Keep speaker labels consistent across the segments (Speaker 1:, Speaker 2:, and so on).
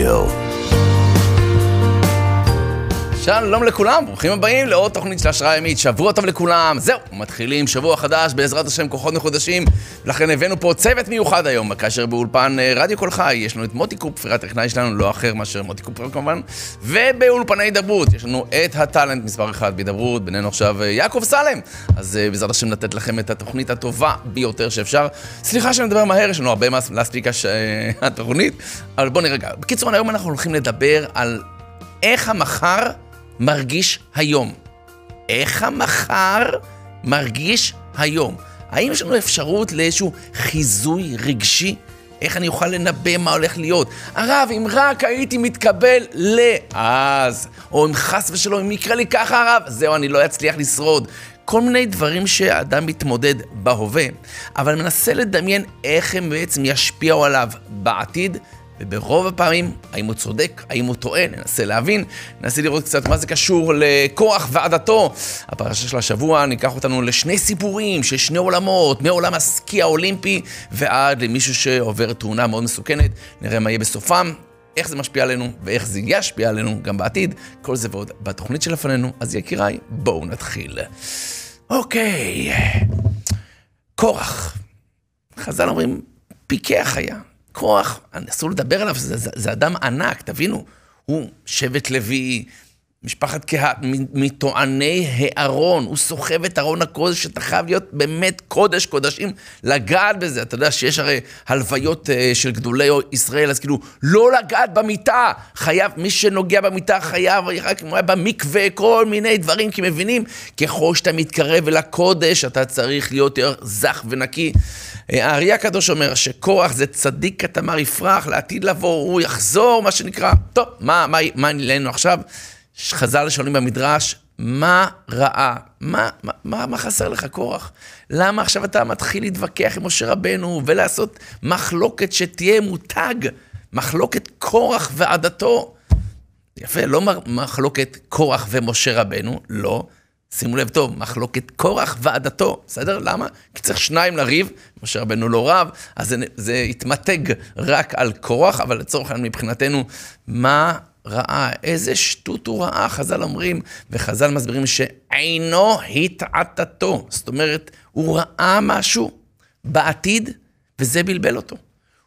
Speaker 1: רדיו.
Speaker 2: שלום לכולם, ברוכים הבאים לעוד תוכנית של השראה ימית. שבוע טוב לכולם. זהו, מתחילים שבוע חדש, בעזרת השם כוחות מחודשים. ולכן הבאנו פה צוות מיוחד היום, כאשר באולפן אה, רדיו קול חי יש לנו את מוטי קופר, הטכנאי שלנו, לא אחר מאשר מוטי קופר כמובן. ובאולפני הידברות יש לנו את הטאלנט מספר אחד בהידברות, בינינו עכשיו אה, יעקב סלם. אז אה, בעזרת השם לתת לכם את התוכנית הטובה ביותר שאפשר. סליחה שאני מדבר מהר, יש לנו הרבה מה להספיק התוכנית, אבל בואו נרגע. בקיצור, היום אנחנו הולכים לדבר על איך המחר מרגיש היום? איך המחר מרגיש היום? האם יש לנו אפשרות לאיזשהו חיזוי רגשי? איך אני אוכל לנבא מה הולך להיות? הרב, אם רק הייתי מתקבל לאז, או אם חס ושלום, אם יקרה לי ככה, הרב, זהו, אני לא אצליח לשרוד. כל מיני דברים שהאדם מתמודד בהווה, אבל מנסה לדמיין איך הם בעצם ישפיעו עליו בעתיד, וברוב הפעמים, האם הוא צודק, האם הוא טועה, ננסה להבין, ננסה לראות קצת מה זה קשור לכוח ועדתו. הפרשה של השבוע ניקח אותנו לשני סיפורים של שני עולמות, מעולם הסקי האולימפי ועד למישהו שעובר תאונה מאוד מסוכנת. נראה מה יהיה בסופם. איך זה משפיע עלינו ואיך זה ישפיע עלינו גם בעתיד, כל זה ועוד בתוכנית שלפנינו. אז יקיריי, בואו נתחיל. אוקיי, קורח. חז"ל אומרים, פיקח היה. כוח, אסור לדבר עליו, זה, זה, זה אדם ענק, תבינו. הוא שבט לוי, משפחת קהת, מטועני הארון, הוא סוחב את ארון הקודש, שאתה חייב להיות באמת קודש קודשים, לגעת בזה. אתה יודע שיש הרי הלוויות אה, של גדולי ישראל, אז כאילו, לא לגעת במיטה, חייב, מי שנוגע במיטה חייב, רק אם הוא היה במקווה, כל מיני דברים, כי מבינים, ככל שאתה מתקרב אל הקודש, אתה צריך להיות זך ונקי. האריה הקדוש אומר שקורח זה צדיק כתמר יפרח, לעתיד לבוא, הוא יחזור, מה שנקרא. טוב, מה, מה, מה לנו עכשיו? חז"ל שואלים במדרש, מה רעה? מה, מה, מה, מה חסר לך, קורח? למה עכשיו אתה מתחיל להתווכח עם משה רבנו ולעשות מחלוקת שתהיה מותג? מחלוקת קורח ועדתו. יפה, לא מחלוקת קורח ומשה רבנו, לא. שימו לב טוב, מחלוקת קורח ועדתו, בסדר? למה? כי צריך שניים לריב, משה רבנו לא רב, אז זה, זה יתמתג רק על קורח, אבל לצורך העניין מבחינתנו, מה ראה? איזה שטות הוא ראה, חז"ל אומרים, וחז"ל מסבירים שעינו התעתתו. זאת אומרת, הוא ראה משהו בעתיד, וזה בלבל אותו.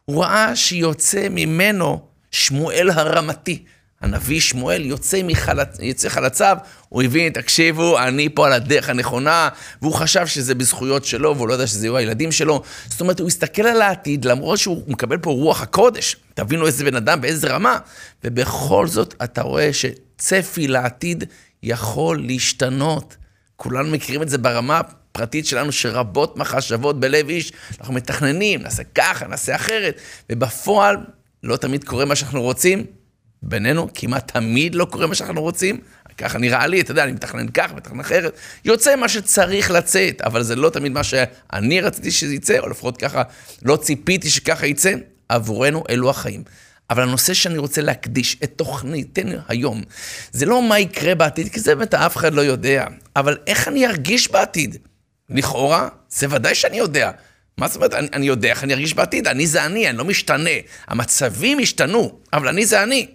Speaker 2: הוא ראה שיוצא ממנו שמואל הרמתי. הנביא שמואל יוצא, מחלצ... יוצא חלציו, הוא הבין, תקשיבו, אני פה על הדרך הנכונה, והוא חשב שזה בזכויות שלו, והוא לא יודע שזה יהיו הילדים שלו. זאת אומרת, הוא הסתכל על העתיד, למרות שהוא מקבל פה רוח הקודש. תבינו איזה בן אדם, באיזה רמה. ובכל זאת, אתה רואה שצפי לעתיד יכול להשתנות. כולנו מכירים את זה ברמה הפרטית שלנו, שרבות מחשבות בלב איש, אנחנו מתכננים, נעשה ככה, נעשה אחרת, ובפועל לא תמיד קורה מה שאנחנו רוצים. בינינו כמעט תמיד לא קורה מה שאנחנו רוצים, ככה נראה לי, אתה יודע, אני מתכנן כך, מתכנן אחרת, יוצא מה שצריך לצאת, אבל זה לא תמיד מה שאני רציתי שזה יצא, או לפחות ככה לא ציפיתי שככה יצא, עבורנו אלו החיים. אבל הנושא שאני רוצה להקדיש את תוכניתנו היום, זה לא מה יקרה בעתיד, כי זה באמת אף אחד לא יודע, אבל איך אני ארגיש בעתיד. לכאורה, זה ודאי שאני יודע. מה זאת אומרת, אני, אני יודע איך אני ארגיש בעתיד, אני זה אני, אני לא משתנה. המצבים השתנו, אבל אני זה אני.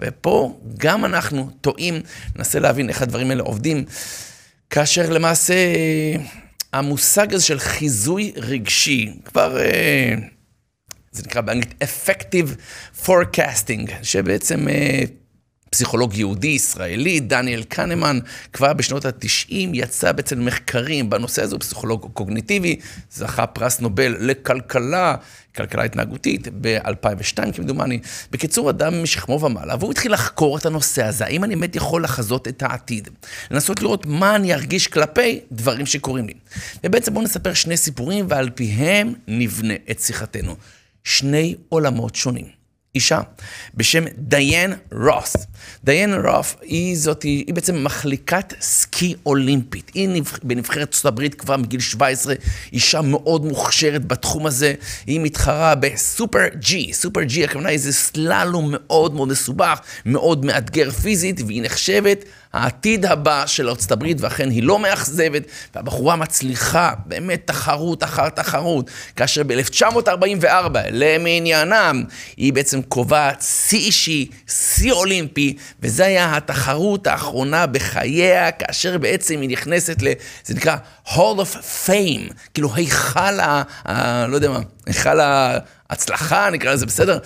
Speaker 2: ופה גם אנחנו טועים, ננסה להבין איך הדברים האלה עובדים, כאשר למעשה המושג הזה של חיזוי רגשי, כבר, אה, זה נקרא באנגלית Effective Forecasting, שבעצם אה, פסיכולוג יהודי, ישראלי, דניאל קנמן, כבר בשנות ה-90 יצא בעצם מחקרים בנושא הזה, הוא פסיכולוג קוגניטיבי, זכה פרס נובל לכלכלה, כלכלה התנהגותית, ב-2002 כמדומני. בקיצור, אדם משכמו ומעלה, והוא התחיל לחקור את הנושא הזה, האם אני באמת יכול לחזות את העתיד? לנסות לראות מה אני ארגיש כלפי דברים שקורים לי. ובעצם בואו נספר שני סיפורים, ועל פיהם נבנה את שיחתנו. שני עולמות שונים. אישה בשם דיין רוס. דיין רוס היא זאת, היא בעצם מחליקת סקי אולימפית. היא נבח, בנבחרת ארצות הברית כבר מגיל 17, אישה מאוד מוכשרת בתחום הזה. היא מתחרה בסופר ג'י. סופר ג'י הכוונה היא זה סללום מאוד מאוד מסובך, מאוד מאתגר פיזית, והיא נחשבת העתיד הבא של ארצות הברית, ואכן היא לא מאכזבת, והבחורה מצליחה, באמת תחרות אחר תחרות, כאשר ב-1944, למעניינם, היא בעצם קובעת שיא אישי, שיא אולימפי, וזה היה התחרות האחרונה בחייה, כאשר בעצם היא נכנסת ל... זה נקרא Hall of Fame, כאילו היכל ה... ה לא יודע מה, היכל ההצלחה, נקרא לזה בסדר?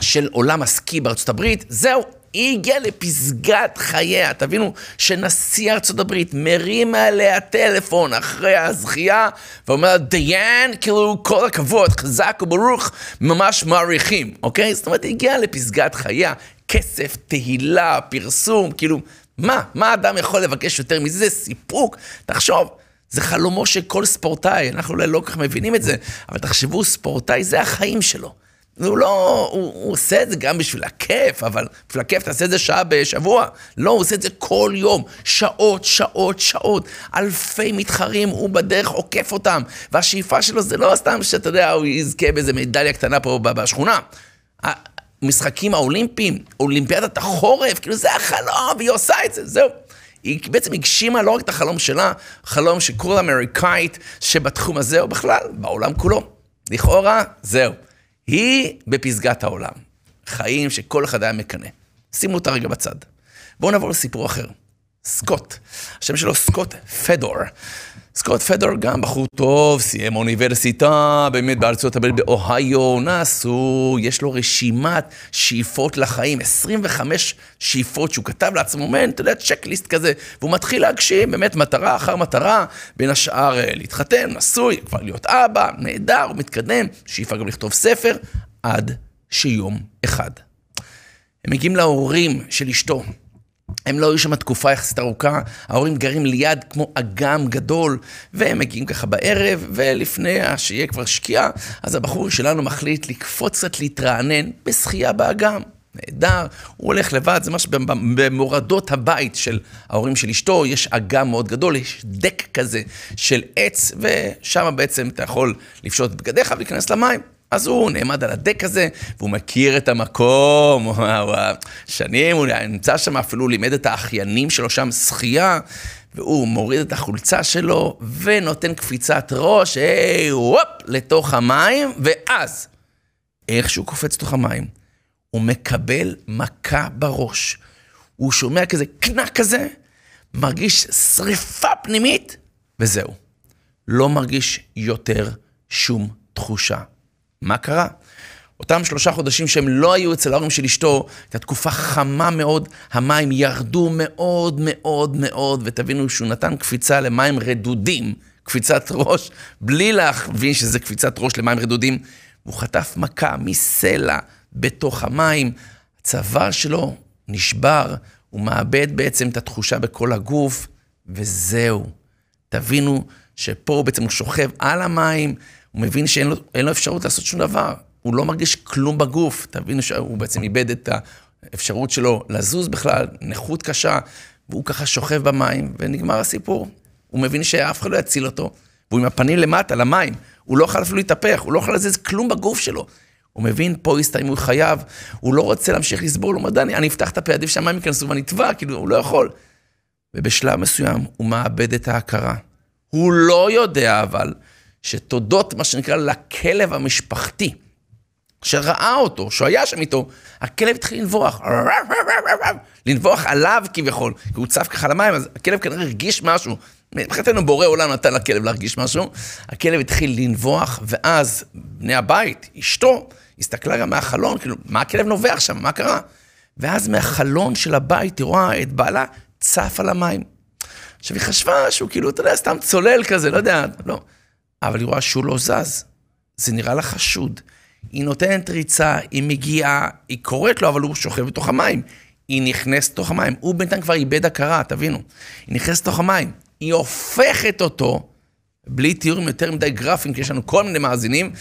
Speaker 2: של עולם הסקי בארצות הברית, זהו, היא הגיעה לפסגת חייה. תבינו שנשיא ארצות הברית מרים עליה טלפון אחרי הזכייה ואומר, דיין, כאילו, כל הכבוד, חזק וברוך, ממש מעריכים, אוקיי? זאת אומרת, היא הגיעה לפסגת חייה, כסף, תהילה, פרסום, כאילו, מה? מה אדם יכול לבקש יותר מזה? זה סיפוק. תחשוב. זה חלומו של כל ספורטאי, אנחנו אולי לא כל כך מבינים את זה, אבל תחשבו, ספורטאי זה החיים שלו. הוא לא, הוא, הוא עושה את זה גם בשביל הכיף, אבל בשביל הכיף תעשה את זה שעה בשבוע. לא, הוא עושה את זה כל יום, שעות, שעות, שעות. אלפי מתחרים, הוא בדרך עוקף אותם. והשאיפה שלו זה לא סתם שאתה יודע, הוא יזכה באיזה מדליה קטנה פה בשכונה. המשחקים האולימפיים, אולימפיאדת החורף, כאילו זה החלום, והיא עושה את זה, זהו. היא בעצם הגשימה לא רק את החלום שלה, חלום של כל אמריקאית שבתחום הזה, או בכלל, בעולם כולו. לכאורה, זהו. היא בפסגת העולם. חיים שכל אחד היה מקנא. שימו אותה רגע בצד. בואו נעבור לסיפור אחר. סקוט, השם שלו סקוט פדור. סקוט פדור גם בחור טוב, סיים אוניברסיטה, באמת בארצות הברית באוהיו, נעשו, יש לו רשימת שאיפות לחיים, 25 שאיפות שהוא כתב לעצמו, מן, אתה יודע, צ'קליסט כזה, והוא מתחיל להגשים באמת מטרה אחר מטרה, בין השאר אה, להתחתן, נשוי, כבר להיות אבא, נהדר, הוא מתקדם, שאיפה גם לכתוב ספר, עד שיום אחד. הם מגיעים להורים של אשתו. הם לא היו שם תקופה יחסית ארוכה, ההורים גרים ליד כמו אגם גדול, והם מגיעים ככה בערב, ולפני שיהיה כבר שקיעה, אז הבחור שלנו מחליט לקפוץ קצת להתרענן בשחייה באגם. נהדר, הוא הולך לבד, זה ממש במורדות הבית של ההורים של אשתו, יש אגם מאוד גדול, יש דק כזה של עץ, ושם בעצם אתה יכול לפשוט את בגדיך ולהיכנס למים. אז הוא נעמד על הדק הזה, והוא מכיר את המקום, שנים, הוא נמצא שם, אפילו לימד את האחיינים שלו שם שחייה, והוא מוריד את החולצה שלו, ונותן קפיצת ראש, היי, וופ, לתוך המים, ואז, איך שהוא קופץ לתוך המים, הוא מקבל מכה בראש. הוא שומע כזה קנק כזה, מרגיש שריפה פנימית, וזהו. לא מרגיש יותר שום תחושה. מה קרה? אותם שלושה חודשים שהם לא היו אצל ההורים של אשתו, הייתה תקופה חמה מאוד, המים ירדו מאוד מאוד מאוד, ותבינו שהוא נתן קפיצה למים רדודים, קפיצת ראש, בלי להבין שזה קפיצת ראש למים רדודים. הוא חטף מכה מסלע בתוך המים, הצוואר שלו נשבר, הוא מאבד בעצם את התחושה בכל הגוף, וזהו. תבינו שפה בעצם הוא שוכב על המים, הוא מבין שאין לו, לו אפשרות לעשות שום דבר. הוא לא מרגיש כלום בגוף. תבינו שהוא בעצם איבד את האפשרות שלו לזוז בכלל, נכות קשה, והוא ככה שוכב במים, ונגמר הסיפור. הוא מבין שאף אחד לא יציל אותו, והוא עם הפנים למטה, למים. הוא לא יכול אפילו להתהפך, הוא לא יכול לזוז כלום בגוף שלו. הוא מבין, פה הסתיימו חייו, הוא לא רוצה להמשיך לסבול, הוא אומר, דני, אני אפתח את הפה, עדיף שהמים ייכנסו ואני אטבע, כאילו, הוא לא יכול. ובשלב מסוים הוא מאבד את ההכרה. הוא לא יודע אבל שתודות, מה שנקרא, לכלב המשפחתי, שראה אותו, שהוא היה שם איתו, הכלב התחיל לנבוח, לנבוח עליו כביכול, כי הוא צף ככה למים, אז הכלב כנראה הרגיש משהו. מבחינתנו בורא עולם נתן לכלב להרגיש משהו, הכלב התחיל לנבוח, ואז בני הבית, אשתו, הסתכלה גם מהחלון, כאילו, מה הכלב נובח שם, מה קרה? ואז מהחלון של הבית היא רואה את בעלה צף על המים. עכשיו, היא חשבה שהוא כאילו, אתה יודע, סתם צולל כזה, לא יודע, לא. אבל היא רואה שהוא לא זז. זה נראה לה חשוד. היא נותנת ריצה, היא מגיעה, היא קוראת לו, אבל הוא שוכב בתוך המים. היא נכנסת לתוך המים. הוא בינתיים כבר איבד הכרה, תבינו. היא נכנסת לתוך המים. היא הופכת אותו, בלי תיאורים יותר מדי גרפיים, כי יש לנו כל מיני מאזינים,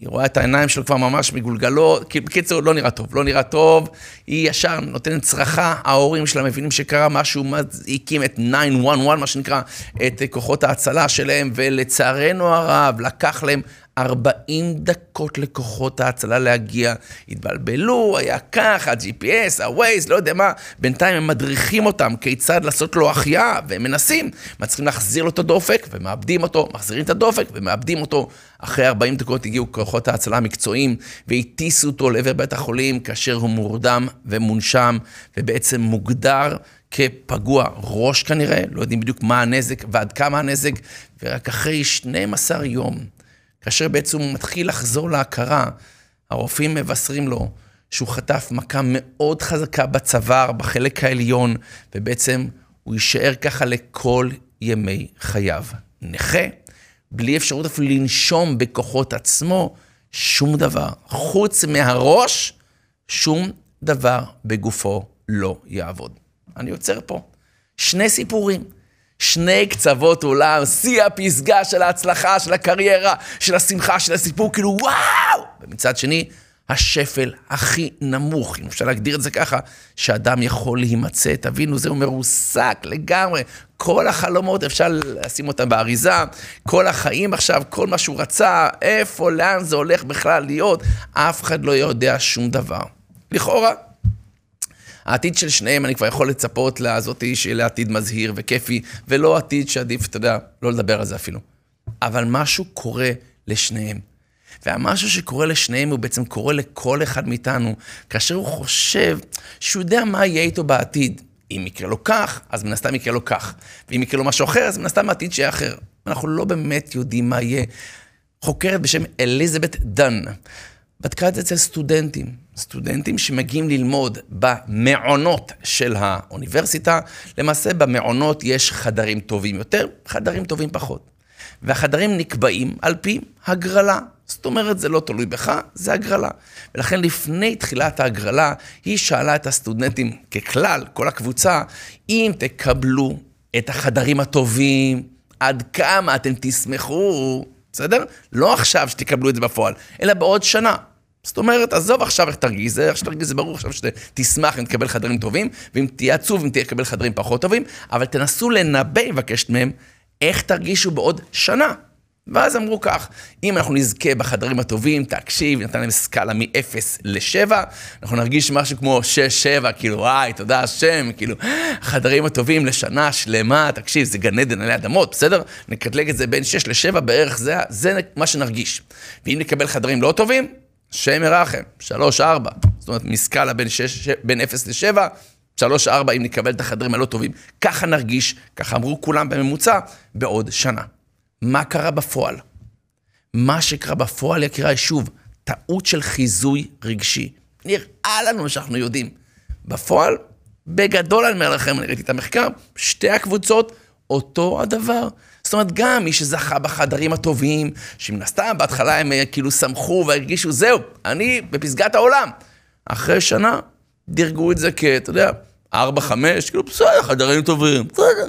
Speaker 2: היא רואה את העיניים שלו כבר ממש מגולגלות, בקיצור, לא נראה טוב, לא נראה טוב, היא ישר נותנת צרחה, ההורים שלה מבינים שקרה משהו, הקים את 911, מה שנקרא, את כוחות ההצלה שלהם, ולצערנו הרב, לקח להם 40 דקות לכוחות ההצלה להגיע. התבלבלו, היה כך, ה-GPS, ה-Waze, לא יודע מה. בינתיים הם מדריכים אותם כיצד לעשות לו החייאה, והם מנסים. מצליחים להחזיר לו את הדופק, ומאבדים אותו, מחזירים את הדופק, ומאבדים אותו. אחרי 40 דקות הגיעו כוחות ההצלה המקצועיים, והטיסו אותו לעבר בית החולים, כאשר הוא מורדם ומונשם, ובעצם מוגדר כפגוע ראש כנראה, לא יודעים בדיוק מה הנזק ועד כמה הנזק, ורק אחרי 12 יום, כאשר בעצם הוא מתחיל לחזור להכרה, הרופאים מבשרים לו שהוא חטף מכה מאוד חזקה בצוואר, בחלק העליון, ובעצם הוא יישאר ככה לכל ימי חייו. נכה, בלי אפשרות אפילו לנשום בכוחות עצמו, שום דבר. חוץ מהראש, שום דבר בגופו לא יעבוד. אני עוצר פה. שני סיפורים. שני קצוות עולם, שיא הפסגה של ההצלחה, של הקריירה, של השמחה, של הסיפור, כאילו וואו! ומצד שני, השפל הכי נמוך, אם אפשר להגדיר את זה ככה, שאדם יכול להימצא. תבינו, זהו מרוסק לגמרי. כל החלומות, אפשר לשים אותם באריזה, כל החיים עכשיו, כל מה שהוא רצה, איפה, לאן זה הולך בכלל להיות, אף אחד לא יודע שום דבר. לכאורה, העתיד של שניהם, אני כבר יכול לצפות לזאתי שיהיה עתיד מזהיר וכיפי, ולא עתיד שעדיף, אתה יודע, לא לדבר על זה אפילו. אבל משהו קורה לשניהם. והמשהו שקורה לשניהם הוא בעצם קורה לכל אחד מאיתנו, כאשר הוא חושב שהוא יודע מה יהיה איתו בעתיד. אם יקרה לו כך, אז מן הסתם יקרה לו כך. ואם יקרה לו משהו אחר, אז מן הסתם העתיד שיהיה אחר. אנחנו לא באמת יודעים מה יהיה. חוקרת בשם אליזבת דן. בדקה את זה אצל סטודנטים, סטודנטים שמגיעים ללמוד במעונות של האוניברסיטה. למעשה במעונות יש חדרים טובים יותר, חדרים טובים פחות. והחדרים נקבעים על פי הגרלה. זאת אומרת, זה לא תלוי בך, זה הגרלה. ולכן לפני תחילת ההגרלה, היא שאלה את הסטודנטים ככלל, כל הקבוצה, אם תקבלו את החדרים הטובים, עד כמה אתם תשמחו בסדר? לא עכשיו שתקבלו את זה בפועל, אלא בעוד שנה. זאת אומרת, עזוב עכשיו איך תרגיש זה, איך שתרגיש זה ברור עכשיו שתשמח אם תקבל חדרים טובים, ואם תהיה עצוב אם תקבל חדרים פחות טובים, אבל תנסו לנבא, מבקשת מהם, איך תרגישו בעוד שנה. ואז אמרו כך, אם אנחנו נזכה בחדרים הטובים, תקשיב, נתן להם סקאלה מ-0 ל-7, אנחנו נרגיש משהו כמו 6-7, כאילו, וואי, תודה השם, כאילו, החדרים הטובים לשנה שלמה, תקשיב, זה גן עדן עלי אדמות, בסדר? נקטלג את זה בין 6 ל-7 בערך, זה, זה מה שנרגיש. ואם נקבל חדרים לא טובים, שם ירחם, 3-4. זאת אומרת, מסקאלה בין, 6, בין 0 ל-7, 3-4 אם נקבל את החדרים הלא טובים. ככה נרגיש, ככה אמרו כולם בממוצע, בעוד שנה. מה קרה בפועל? מה שקרה בפועל, יקיריי, שוב, טעות של חיזוי רגשי. נראה לנו שאנחנו יודעים. בפועל, בגדול אני אומר לכם, אני ראיתי את המחקר, שתי הקבוצות, אותו הדבר. זאת אומרת, גם מי שזכה בחדרים הטובים, שמן הסתם בהתחלה הם אה, כאילו שמחו והרגישו, זהו, אני בפסגת העולם. אחרי שנה, דירגו את זה כ, אתה יודע, ארבע, חמש, כאילו, בסדר, חדרים טובים, בסדר.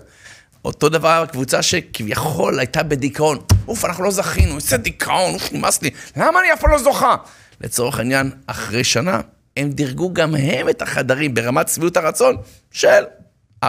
Speaker 2: אותו דבר הקבוצה שכביכול הייתה בדיכאון. אוף, אנחנו לא זכינו, איזה דיכאון, אוף, נמאס לי, למה אני אף פעם לא זוכה? לצורך העניין, אחרי שנה, הם דירגו גם הם את החדרים ברמת שביעות הרצון של 4-5,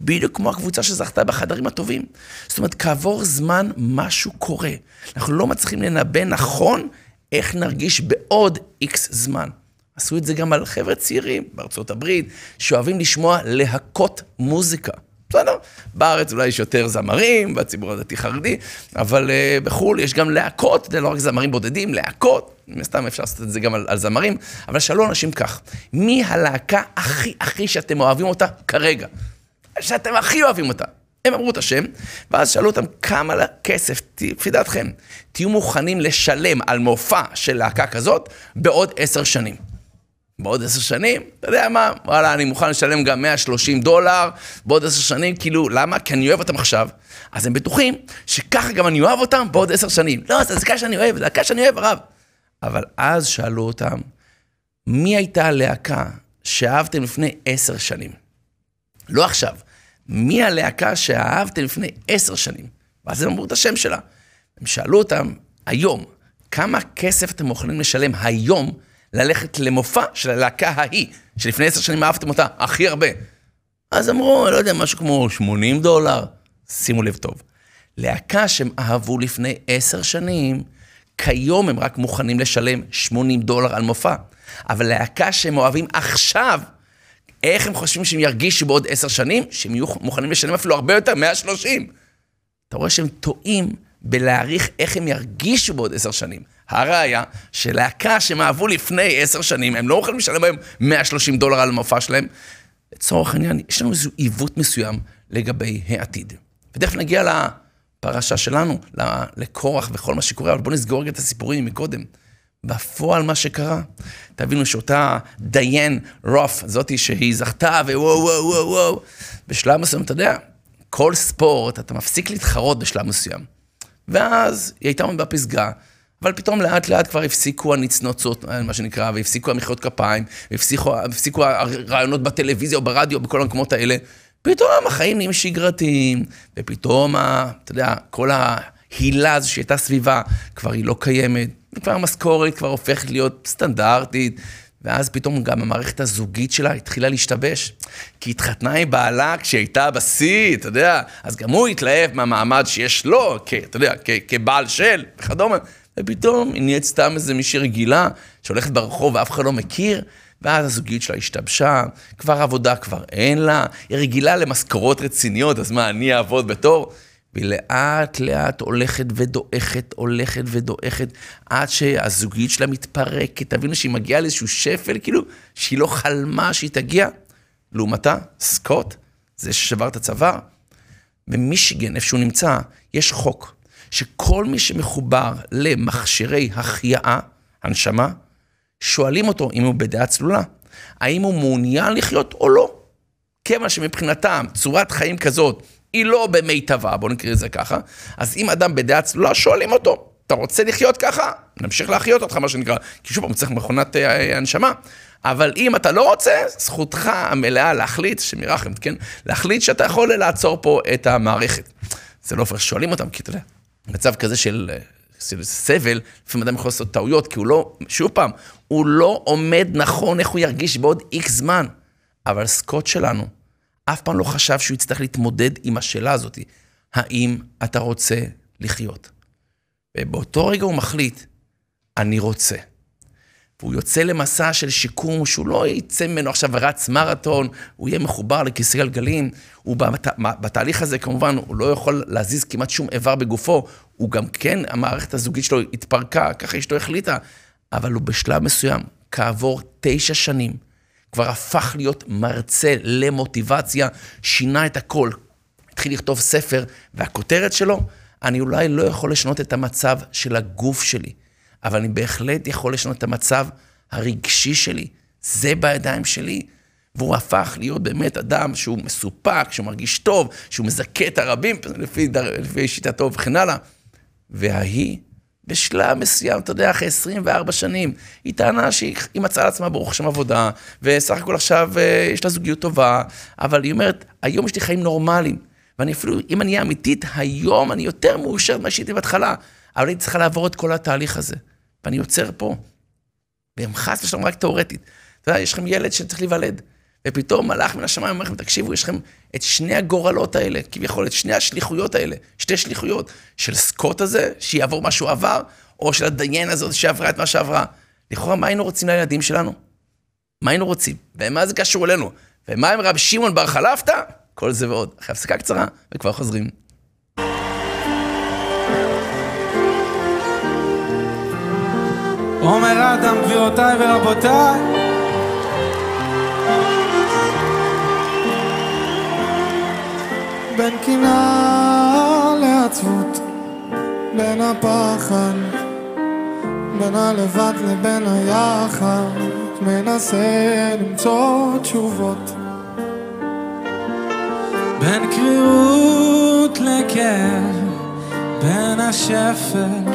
Speaker 2: בדיוק כמו הקבוצה שזכתה בחדרים הטובים. זאת אומרת, כעבור זמן משהו קורה. אנחנו לא מצליחים לנבא נכון איך נרגיש בעוד איקס זמן. עשו את זה גם על חבר'ה צעירים בארצות הברית, שאוהבים לשמוע להקות מוזיקה. בסדר, בארץ אולי יש יותר זמרים, בציבור הדתי-חרדי, אבל uh, בחו"ל יש גם להקות, זה לא רק זמרים בודדים, להקות, מן אפשר לעשות את זה גם על, על זמרים, אבל שאלו אנשים כך, מי הלהקה הכי הכי שאתם אוהבים אותה כרגע? שאתם הכי אוהבים אותה. הם אמרו את השם, ואז שאלו אותם כמה כסף, לפי דעתכם, תהיו מוכנים לשלם על מופע של להקה כזאת בעוד עשר שנים. בעוד עשר שנים, אתה יודע מה, וואלה, אני מוכן לשלם גם 130 דולר בעוד עשר שנים, כאילו, למה? כי אני אוהב אותם עכשיו. אז הם בטוחים שככה גם אני אוהב אותם בעוד עשר שנים. לא, זה להקה שאני אוהב, זה להקה שאני אוהב, הרב. אבל אז שאלו אותם, מי הייתה הלהקה שאהבתם לפני עשר שנים? לא עכשיו. מי הלהקה שאהבתם לפני עשר שנים? ואז הם אמרו את השם שלה. הם שאלו אותם, היום, כמה כסף אתם יכולים לשלם היום ללכת למופע של הלהקה ההיא, שלפני עשר שנים אהבתם אותה הכי הרבה. אז אמרו, לא יודע, משהו כמו 80 דולר. שימו לב טוב, להקה שהם אהבו לפני עשר שנים, כיום הם רק מוכנים לשלם 80 דולר על מופע. אבל להקה שהם אוהבים עכשיו, איך הם חושבים שהם ירגישו בעוד עשר שנים? שהם יהיו מוכנים לשלם אפילו הרבה יותר, 130. אתה רואה שהם טועים בלהעריך איך הם ירגישו בעוד עשר שנים. הראיה, שלהקה שהם אהבו לפני עשר שנים, הם לא מוכנים לשלם היום 130 דולר על המופע שלהם. לצורך העניין, יש לנו איזה עיוות מסוים לגבי העתיד. ותכף נגיע לפרשה שלנו, לקורח וכל מה שקורה, אבל בואו נסגור רגע את הסיפורים מקודם. בפועל מה שקרה, תבינו שאותה דיין רוף, זאתי שהיא זכתה ווואו וואו וואו וואו, בשלב מסוים, אתה יודע, כל ספורט, אתה מפסיק להתחרות בשלב מסוים. ואז היא הייתה בפסגה, אבל פתאום לאט לאט כבר הפסיקו הנצנוצות, מה שנקרא, והפסיקו המחיאות כפיים, והפסיקו הרעיונות בטלוויזיה או ברדיו, בכל המקומות האלה. פתאום החיים נהיים שגרתיים, ופתאום, אתה יודע, כל ההילה הזו שהייתה סביבה, כבר היא לא קיימת, וכבר המשכורת כבר הופכת להיות סטנדרטית, ואז פתאום גם המערכת הזוגית שלה התחילה להשתבש. כי התחתנה עם בעלה כשהיא הייתה בשיא, אתה יודע, אז גם הוא התלהב מהמעמד שיש לו, כ, אתה יודע, כ, כבעל של, וכדומה. ופתאום היא נהיית סתם איזה מישהי רגילה, שהולכת ברחוב ואף אחד לא מכיר, ואז הזוגיות שלה השתבשה, כבר עבודה כבר אין לה, היא רגילה למשכורות רציניות, אז מה, אני אעבוד בתור? והיא לאט לאט הולכת ודועכת, הולכת ודועכת, עד שהזוגיות שלה מתפרקת. תבינו שהיא מגיעה לאיזשהו שפל, כאילו, שהיא לא חלמה שהיא תגיע. לעומתה, סקוט, זה ששבר את הצוואר. במישיגן, איפה שהוא נמצא, יש חוק שכל מי שמחובר למכשירי החייאה, הנשמה, שואלים אותו אם הוא בדעה צלולה, האם הוא מעוניין לחיות או לא. כיוון שמבחינתם צורת חיים כזאת היא לא במיטבה, בואו נקרא לזה ככה, אז אם אדם בדעה צלולה, שואלים אותו, אתה רוצה לחיות ככה? נמשיך להחיות אותך, מה שנקרא, כי שוב פעם צריך מכונת אה, הנשמה. אבל אם אתה לא רוצה, זכותך המלאה להחליט, שמירחם, כן? להחליט שאתה יכול לעצור פה את המערכת. זה לא הופך, שואלים אותם, כי אתה יודע, מצב כזה של, אה, של סבל, לפעמים אדם יכול לעשות טעויות, כי הוא לא, שוב פעם, הוא לא עומד נכון איך הוא ירגיש בעוד איקס זמן. אבל סקוט שלנו, אף פעם לא חשב שהוא יצטרך להתמודד עם השאלה הזאת, האם אתה רוצה לחיות? ובאותו רגע הוא מחליט, אני רוצה. והוא יוצא למסע של שיקום, שהוא לא יצא ממנו עכשיו ורץ מרתון, הוא יהיה מחובר לכיסא גלגלים. הוא בת... בתהליך הזה, כמובן, הוא לא יכול להזיז כמעט שום איבר בגופו. הוא גם כן, המערכת הזוגית שלו התפרקה, ככה אשתו החליטה. אבל הוא בשלב מסוים, כעבור תשע שנים, כבר הפך להיות מרצה למוטיבציה, שינה את הכל. התחיל לכתוב ספר, והכותרת שלו, אני אולי לא יכול לשנות את המצב של הגוף שלי, אבל אני בהחלט יכול לשנות את המצב הרגשי שלי. זה בידיים שלי. והוא הפך להיות באמת אדם שהוא מסופק, שהוא מרגיש טוב, שהוא מזכה את הרבים, לפי, לפי שיטתו וכן הלאה. וההיא בשלב מסוים, אתה יודע, אחרי 24 שנים, היא טענה שהיא מצאה לעצמה ברוך שם עבודה, וסך הכל עכשיו אה, יש לה זוגיות טובה, אבל היא אומרת, היום יש לי חיים נורמליים, ואני אפילו, אם אני אהיה אמיתית, היום אני יותר מאושר ממה שהייתי בהתחלה, אבל אני צריכה לעבור את כל התהליך הזה, ואני עוצר פה. והם חס ושלום רק תאורטית. אתה יודע, יש לכם ילד שצריך להיוולד. ופתאום מלאך מן השמיים אומר לכם, תקשיבו, יש לכם את שני הגורלות האלה, כביכול, את שני השליחויות האלה, שתי שליחויות, של סקוט הזה, שיעבור מה שהוא עבר, או של הדיין הזאת שעברה את מה שעברה. לכאורה, מה היינו רוצים לילדים שלנו? מה היינו רוצים? ומה זה קשור אלינו? ומה עם רב שמעון בר חלפתא? כל זה ועוד. אחרי הפסקה קצרה, וכבר חוזרים.
Speaker 1: אומר אדם, גבירותיי ורבותיי, בין קנאה לעצבות, בין הפחד, בין הלבד לבין היחד, מנסה למצוא תשובות. בין קרירות לכאב, בין השפל,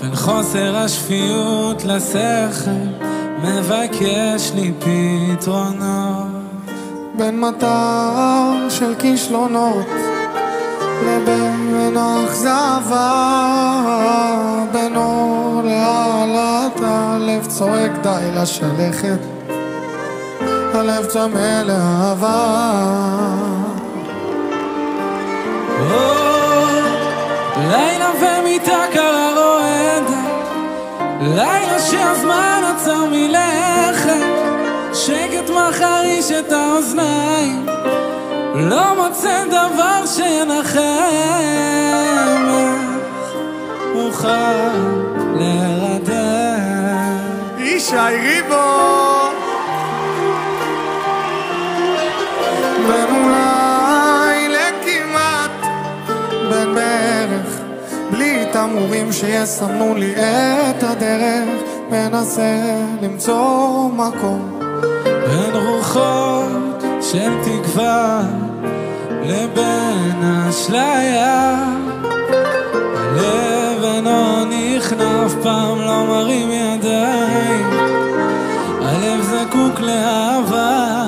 Speaker 1: בין חוסר השפיות לשכל, מבקש לי פתרונות. בין מטר של כישלונות לבין אכזבה בין אור להעלת הלב צועק די לשלכת הלב צמא לאהבה לילה ומיטה קרה לילה שהזמן עצר מלכת, שקט מחריש את האוזניים, לא מוצא דבר שינחם, אוכל להירדם.
Speaker 3: ישי ריבו!
Speaker 1: תמרורים שיסמנו לי את הדרך, מנסה למצוא מקום בין רוחות של תקווה לבין אשליה. הלב אינו נכנע, אף פעם לא מרים ידיים, הלב זקוק לאהבה.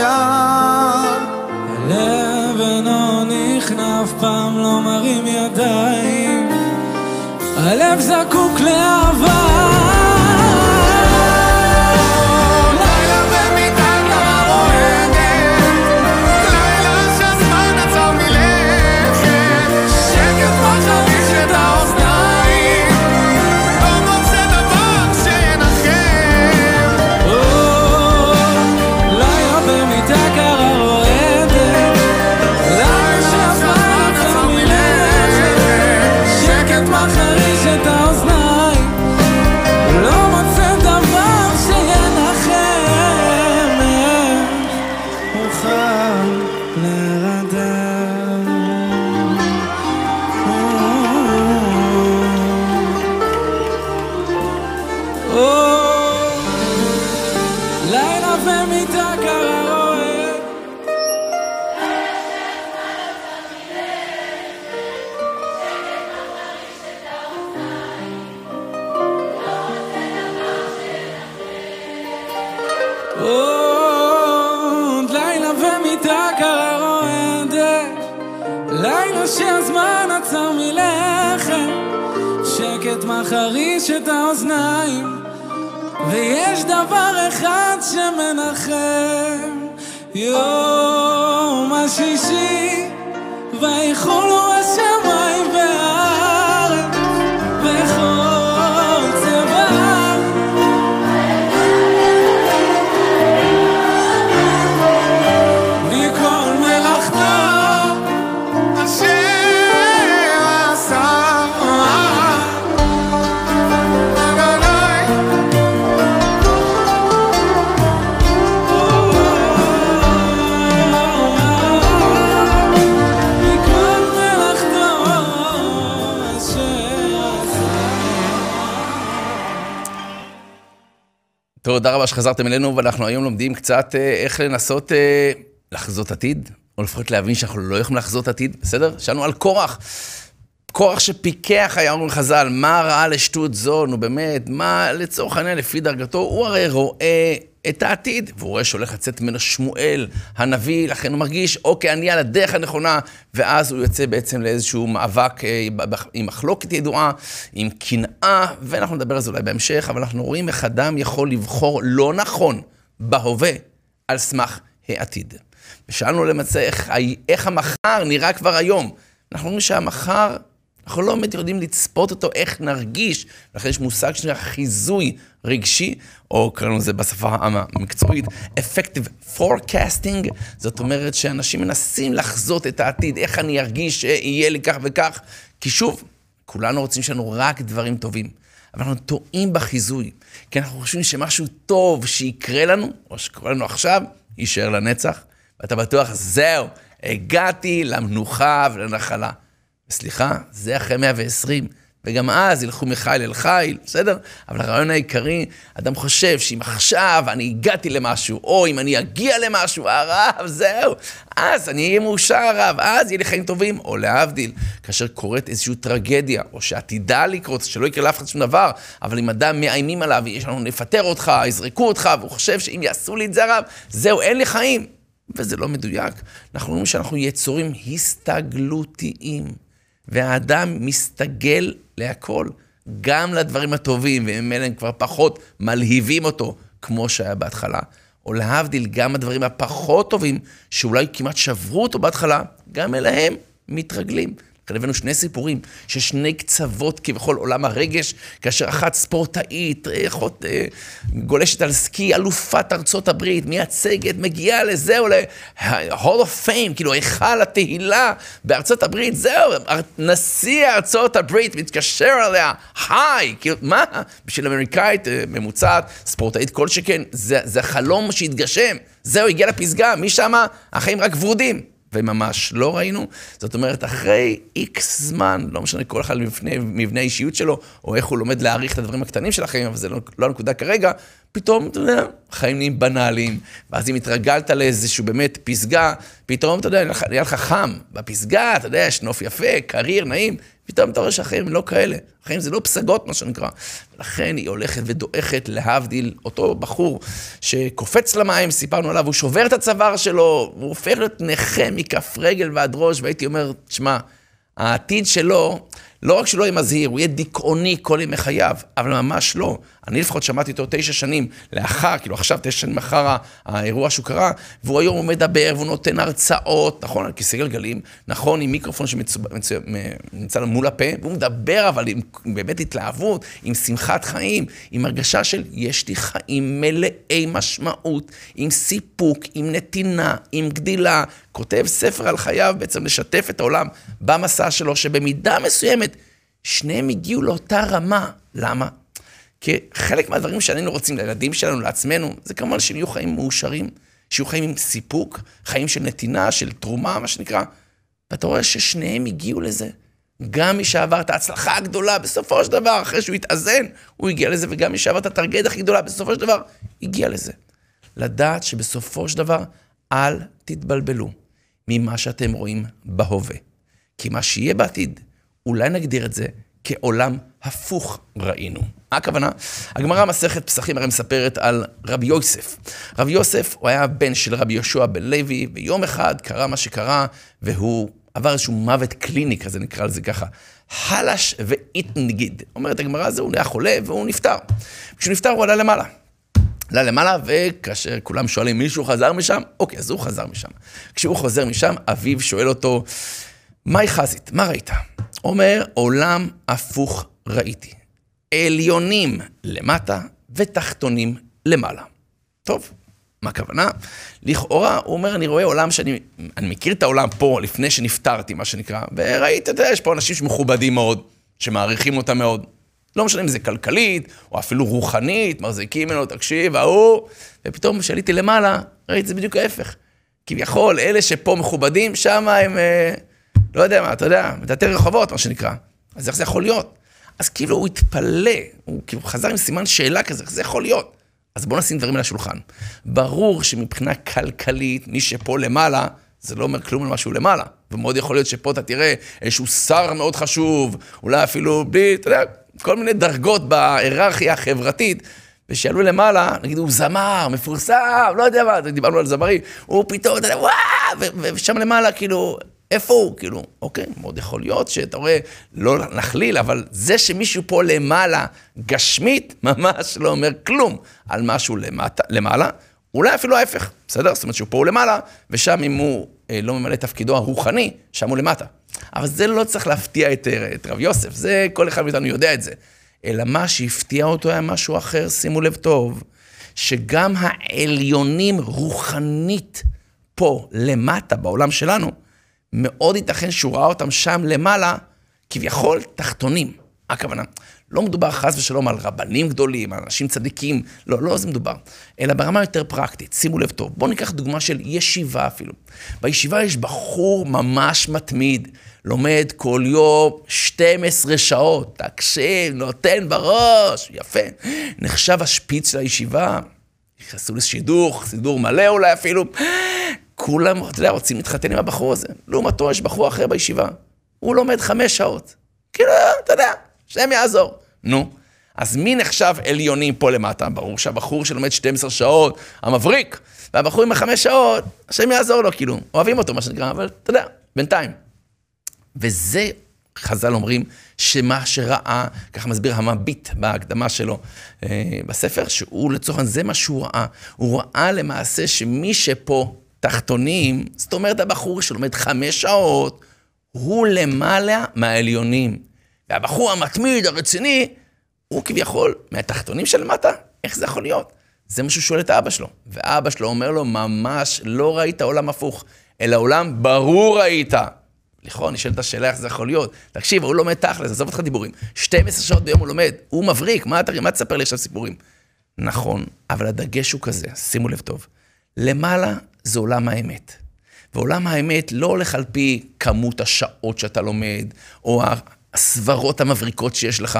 Speaker 1: אשליה. הלב אינו נכנע, אף פעם לא מרים ידיים. הלב זקוק לאהבה.
Speaker 2: תודה רבה שחזרתם אלינו, ואנחנו היום לומדים קצת אה, איך לנסות אה, לחזות עתיד, או לפחות להבין שאנחנו לא יכולים לחזות עתיד, בסדר? שאלנו על קורח. קורח שפיקח היה, אומרים חז"ל, מה ראה לשטות זו, נו באמת, מה לצורך העניין לפי דרגתו, הוא הרי רואה את העתיד, והוא רואה שהולך לצאת ממנו שמואל הנביא, לכן הוא מרגיש, אוקיי, אני על הדרך הנכונה, ואז הוא יוצא בעצם לאיזשהו מאבק אה, עם מחלוקת ידועה, עם קנאה, ואנחנו נדבר על זה אולי בהמשך, אבל אנחנו רואים איך אדם יכול לבחור לא נכון בהווה על סמך העתיד. ושאלנו למצוא איך, איך המחר נראה כבר היום. אנחנו אומרים שהמחר, אנחנו לא באמת יודעים לצפות אותו, איך נרגיש. לכן יש מושג שנקרא חיזוי רגשי, או קראנו לזה בשפה המקצועית, effective forecasting. זאת אומרת שאנשים מנסים לחזות את העתיד, איך אני ארגיש שיהיה לי כך וכך. כי שוב, כולנו רוצים שיהיה לנו רק דברים טובים. אבל אנחנו טועים בחיזוי, כי אנחנו חושבים שמשהו טוב שיקרה לנו, או שקורה לנו עכשיו, יישאר לנצח, ואתה בטוח, זהו, הגעתי למנוחה ולנחלה. וסליחה, זה אחרי 120. וגם אז ילכו מחיל אל חיל, בסדר? אבל הרעיון העיקרי, אדם חושב שאם עכשיו אני הגעתי למשהו, או אם אני אגיע למשהו, הרב, זהו, אז אני אהיה מאושר הרב, אז יהיה לי חיים טובים, או להבדיל, כאשר קורית איזושהי טרגדיה, או שעתידה לקרות, שלא יקרה לאף אחד שום דבר, אבל אם אדם מאיימים עליו, יש לנו נפטר אותך, יזרקו אותך, והוא חושב שאם יעשו לי את זה הרב, זהו, אין לי חיים. וזה לא מדויק. אנחנו אומרים שאנחנו יצורים הסתגלותיים. והאדם מסתגל להכל, גם לדברים הטובים, וממילא הם כבר פחות מלהיבים אותו, כמו שהיה בהתחלה. או להבדיל, גם הדברים הפחות טובים, שאולי כמעט שברו אותו בהתחלה, גם אליהם מתרגלים. כאן הבאנו שני סיפורים של שני קצוות כביכול עולם הרגש, כאשר אחת ספורטאית, אחות, אה, גולשת על סקי, אלופת ארצות הברית, מייצגת, מגיעה לזהו, ל-Hall of Fame, כאילו היכל התהילה בארצות הברית, זהו, נשיא ארצות הברית מתקשר אליה, היי, כאילו, מה? בשביל אמריקאית אה, ממוצעת, ספורטאית כל שכן, זה, זה חלום שהתגשם, זהו, הגיע לפסגה, משם החיים רק ורודים. וממש לא ראינו. זאת אומרת, אחרי איקס זמן, לא משנה כל אחד מבנה, מבנה האישיות שלו, או איך הוא לומד להעריך את הדברים הקטנים של החיים, אבל זה לא, לא הנקודה כרגע, פתאום, אתה יודע, החיים נהיים בנאליים, ואז אם התרגלת לאיזשהו באמת פסגה, פתאום, אתה יודע, נהיה לך חם בפסגה, אתה יודע, יש נוף יפה, קריר, נעים, פתאום אתה רואה שהחיים לא כאלה. החיים זה לא פסגות, מה שנקרא. לכן היא הולכת ודועכת, להבדיל, אותו בחור שקופץ למים, סיפרנו עליו, הוא שובר את הצוואר שלו, הוא הופך להיות נכה מכף רגל ועד ראש, והייתי אומר, תשמע, העתיד שלו, לא רק שלא יהיה מזהיר, הוא יהיה דיכאוני כל ימי חייו, אבל ממש לא. אני לפחות שמעתי אותו תשע שנים לאחר, כאילו עכשיו תשע שנים אחר האירוע שהוא קרה, והוא היום הוא מדבר והוא נותן הרצאות, נכון, על כיסא גלגלים, נכון, עם מיקרופון שנמצא מול הפה, והוא מדבר אבל עם באמת התלהבות, עם שמחת חיים, עם הרגשה של יש לי חיים מלאי משמעות, עם סיפוק, עם נתינה, עם גדילה, כותב ספר על חייו, בעצם לשתף את העולם במסע שלו, שבמידה מסוימת שניהם הגיעו לאותה רמה. למה? כי חלק מהדברים שהיינו רוצים לילדים שלנו, לעצמנו, זה כמובן שהם יהיו חיים מאושרים, שיהיו חיים עם סיפוק, חיים של נתינה, של תרומה, מה שנקרא. ואתה רואה ששניהם הגיעו לזה. גם מי שעבר את ההצלחה הגדולה, בסופו של דבר, אחרי שהוא התאזן, הוא הגיע לזה, וגם מי שעבר את הטרגדיה הכי גדולה, בסופו של דבר, הגיע לזה. לדעת שבסופו של דבר, אל תתבלבלו ממה שאתם רואים בהווה. כי מה שיהיה בעתיד, אולי נגדיר את זה כעולם הפוך ראינו. מה הכוונה? הגמרא מסכת פסחים הרי מספרת על רבי יוסף. רבי יוסף הוא היה בן של רבי יהושע בן לוי, ויום אחד קרה מה שקרה, והוא עבר איזשהו מוות קליני כזה, נקרא לזה ככה. חלש ואיתנגיד. אומרת הגמרא הזו, הוא היה חולה והוא נפטר. כשהוא נפטר הוא עלה למעלה. עלה למעלה, וכאשר כולם שואלים, מישהו חזר משם? אוקיי, אז הוא חזר משם. כשהוא חוזר משם, אביו שואל אותו, מהי חזית? מה ראית? אומר, עולם הפוך ראיתי. עליונים למטה ותחתונים למעלה. טוב, מה הכוונה? לכאורה, הוא אומר, אני רואה עולם שאני... אני מכיר את העולם פה לפני שנפטרתי, מה שנקרא, וראיתי, אתה יודע, יש פה אנשים שמכובדים מאוד, שמעריכים אותם מאוד. לא משנה אם זה כלכלית, או אפילו רוחנית, מחזיקים ממנו, תקשיב, ההוא, ופתאום כשעליתי למעלה, ראיתי זה בדיוק ההפך. כביכול, אלה שפה מכובדים, שם הם, אה, לא יודע מה, אתה יודע, מטאטא רחובות, מה שנקרא. אז איך זה יכול להיות? אז כאילו הוא התפלא, הוא כאילו חזר עם סימן שאלה כזה, איך זה יכול להיות? אז בואו נשים דברים על השולחן. ברור שמבחינה כלכלית, מי שפה למעלה, זה לא אומר כלום על משהו למעלה. ומאוד יכול להיות שפה אתה תראה איזשהו שר מאוד חשוב, אולי אפילו בלי, אתה יודע, כל מיני דרגות בהיררכיה החברתית. ושיעלו למעלה, נגיד הוא זמר, מפורסם, לא יודע מה, דיברנו על זמרים, הוא פתאום, אתה יודע, וואו, ושם למעלה, כאילו, איפה הוא? כאילו, אוקיי, מאוד יכול להיות שאתה רואה, לא נכליל, אבל זה שמישהו פה למעלה, גשמית, ממש לא אומר כלום על משהו למטה, למעלה, אולי אפילו ההפך, בסדר? זאת אומרת שהוא פה הוא למעלה, ושם אם הוא אה, לא ממלא תפקידו הרוחני, שם הוא למטה. אבל זה לא צריך להפתיע את, אה, את רב יוסף, זה כל אחד מאיתנו יודע את זה. אלא מה שהפתיע אותו היה משהו אחר, שימו לב טוב, שגם העליונים רוחנית פה, למטה, בעולם שלנו, מאוד ייתכן שהוא ראה אותם שם למעלה, כביכול תחתונים. הכוונה? לא מדובר חס ושלום על רבנים גדולים, על אנשים צדיקים, לא, לא זה מדובר. אלא ברמה יותר פרקטית, שימו לב טוב. בואו ניקח דוגמה של ישיבה אפילו. בישיבה יש בחור ממש מתמיד, לומד כל יום 12 שעות, תקשיב, נותן בראש, יפה. נחשב השפיץ של הישיבה, נכנסו לשידוך, סידור מלא אולי אפילו. כולם, אתה יודע, רוצים להתחתן עם הבחור הזה. לעומתו יש בחור אחר בישיבה, הוא לומד חמש שעות. כאילו, אתה יודע, השם יעזור. נו, אז מי נחשב עליונים פה למטה? ברור שהבחור שלומד 12 שעות, המבריק, והבחור עם החמש שעות, השם יעזור לו, כאילו, אוהבים אותו, מה שנקרא, אבל אתה יודע, בינתיים. וזה, חז"ל אומרים, שמה שראה, ככה מסביר המביט בהקדמה שלו אה, בספר, שהוא לצורך העניין, זה מה שהוא ראה. הוא ראה למעשה שמי שפה תחתונים, זאת אומרת הבחור שלומד חמש שעות, הוא למעלה מהעליונים. והבחור המתמיד, הרציני, הוא כביכול מהתחתונים של מטה. איך זה יכול להיות? זה מה שהוא שואל את האבא שלו. ואבא שלו אומר לו, ממש לא ראית עולם הפוך, אלא עולם ברור ראית. לכאורה נשאלת השאלה איך זה יכול להיות. תקשיב, הוא לומד תכלס, עזוב אותך דיבורים. 12 שעות ביום הוא לומד, הוא מבריק, מה אתה, מה תספר לי עכשיו סיפורים? נכון, אבל הדגש הוא כזה, שימו לב טוב. למעלה זה עולם האמת. ועולם האמת לא הולך על פי כמות השעות שאתה לומד, או הסברות המבריקות שיש לך,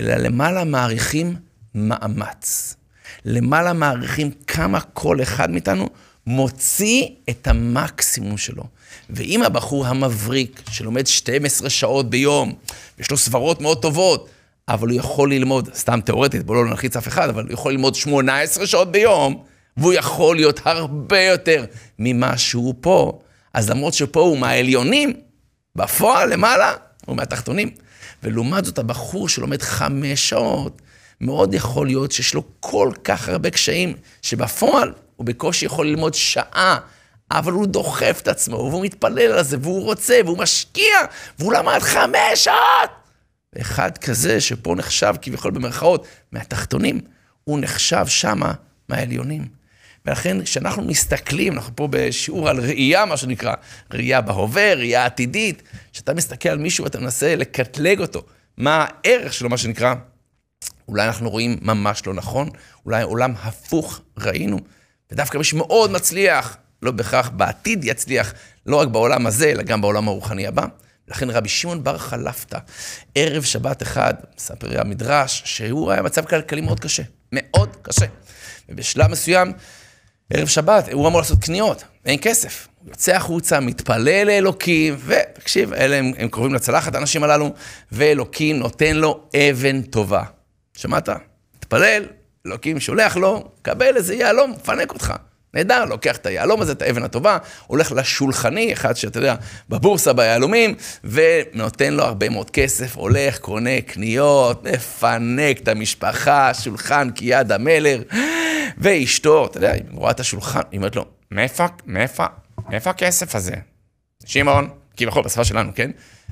Speaker 2: אלא למעלה מעריכים מאמץ. למעלה מעריכים כמה כל אחד מאיתנו מוציא את המקסימום שלו. ואם הבחור המבריק, שלומד 12 שעות ביום, יש לו סברות מאוד טובות, אבל הוא יכול ללמוד, סתם תיאורטית, בואו לא נלחיץ אף אחד, אבל הוא יכול ללמוד 18 שעות ביום, והוא יכול להיות הרבה יותר ממה שהוא פה. אז למרות שפה הוא מהעליונים, בפועל למעלה הוא מהתחתונים. ולעומת זאת, הבחור שלומד חמש שעות, מאוד יכול להיות שיש לו כל כך הרבה קשיים, שבפועל הוא בקושי יכול ללמוד שעה, אבל הוא דוחף את עצמו, והוא מתפלל על זה, והוא רוצה, והוא משקיע, והוא למד חמש שעות. ואחד כזה, שפה נחשב כביכול במרכאות מהתחתונים, הוא נחשב שמה מהעליונים. ולכן כשאנחנו מסתכלים, אנחנו פה בשיעור על ראייה, מה שנקרא, ראייה בהווה, ראייה עתידית, כשאתה מסתכל על מישהו ואתה מנסה לקטלג אותו, מה הערך שלו, מה שנקרא, אולי אנחנו רואים ממש לא נכון, אולי עולם הפוך ראינו, ודווקא מי שמאוד מצליח, לא בהכרח בעתיד יצליח, לא רק בעולם הזה, אלא גם בעולם הרוחני הבא. לכן רבי שמעון בר חלפתא, ערב שבת אחד, מספר המדרש, שהוא היה מצב כלכלי מאוד קשה, מאוד קשה. ובשלב מסוים, ערב שבת, הוא אמור לעשות קניות, אין כסף. הוא יוצא החוצה, מתפלל לאלוקים, ותקשיב, אלה הם, הם קרובים לצלחת, האנשים הללו, ואלוקים נותן לו אבן טובה. שמעת? מתפלל, אלוקים שולח לו, קבל איזה יהלום, מפנק אותך. נהדר, לוקח את היהלום הזה, את האבן הטובה, הולך לשולחני, אחד שאתה יודע, בבורסה ביהלומים, ונותן לו הרבה מאוד כסף, הולך, קונה קניות, מפנק את המשפחה, שולחן כיד המלר, ואשתו, אתה יודע, היא רואה את השולחן, היא אומרת לו, מאיפה, מאיפה, מאיפה הכסף הזה? שמעון, כביכול בשפה שלנו, כן?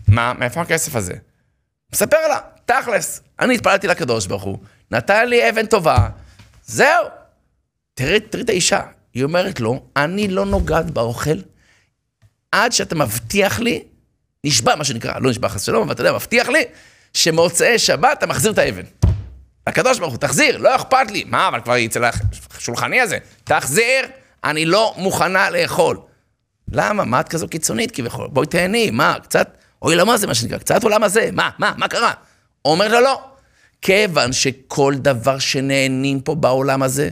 Speaker 2: מה, מאיפה הכסף הזה? מספר לה, תכלס, אני התפללתי לקדוש ברוך הוא, נתן לי אבן טובה, זהו. תראי, תראי את האישה, היא אומרת לו, אני לא נוגעת באוכל עד שאתה מבטיח לי, נשבע מה שנקרא, לא נשבע חס ושלום, אבל אתה יודע, מבטיח לי, שמוצאי שבת אתה מחזיר את האבן. הקדוש ברוך הוא, תחזיר, לא אכפת לי. מה, אבל כבר אצל השולחני הזה. תחזיר, אני לא מוכנה לאכול. למה? מה את כזו קיצונית כביכול? בואי תהני, מה, קצת, אוי, למה זה מה שנקרא? קצת עולם הזה, מה, מה, מה קרה? אומר לו, לא. כיוון שכל דבר שנהנים פה בעולם הזה,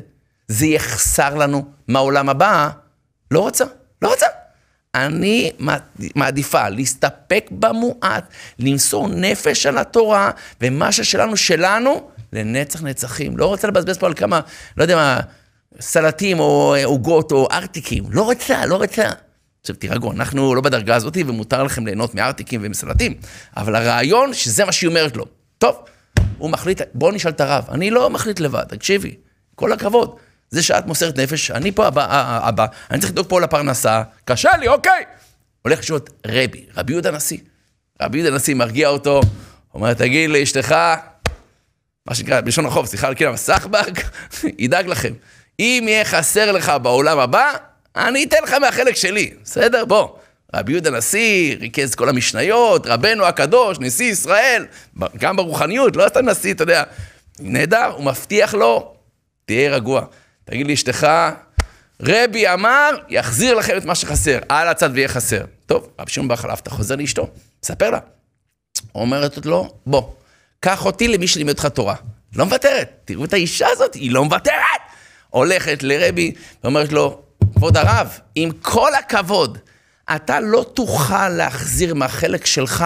Speaker 2: זה יחסר לנו מהעולם הבא, לא רוצה, לא רוצה. אני מעדיפה להסתפק במועט, למסור נפש על התורה, ומה ששלנו שלנו, לנצח נצחים. לא רוצה לבזבז פה על כמה, לא יודע מה, סלטים או עוגות או ארטיקים. לא רוצה, לא רוצה. עכשיו תירגעו, אנחנו לא בדרגה הזאת ומותר לכם ליהנות מארטיקים ומסלטים, אבל הרעיון שזה מה שהיא אומרת לו. טוב, הוא מחליט, בואו נשאל את הרב, אני לא מחליט לבד, תקשיבי, כל הכבוד. זה שאת מוסרת נפש, אני פה הבא, הבא, אני צריך לדאוג פה לפרנסה, קשה לי, אוקיי. הולך לשאול רבי, רבי יהודה הנשיא. רבי יהודה הנשיא מרגיע אותו, אומר, תגיד לאשתך, מה שנקרא, בלשון החוב, סליחה על כאילו, סחבק, ידאג לכם. אם יהיה חסר לך בעולם הבא, אני אתן לך מהחלק שלי, בסדר? בוא. רבי יהודה הנשיא ריכז כל המשניות, רבנו הקדוש, נשיא ישראל, גם ברוחניות, לא סתם נשיא, אתה יודע. נהדר, הוא מבטיח לו, תהיה רגוע. תגיד לאשתך, רבי אמר, יחזיר לכם את מה שחסר, על הצד ויהיה חסר. טוב, רבי שמעון בר חלפתא חוזר לאשתו, מספר לה. אומרת לו, בוא, קח אותי למי שלימד אותך תורה. לא מוותרת, תראו את האישה הזאת, היא לא מוותרת. הולכת לרבי ואומרת לו, כבוד הרב, עם כל הכבוד, אתה לא תוכל להחזיר מהחלק שלך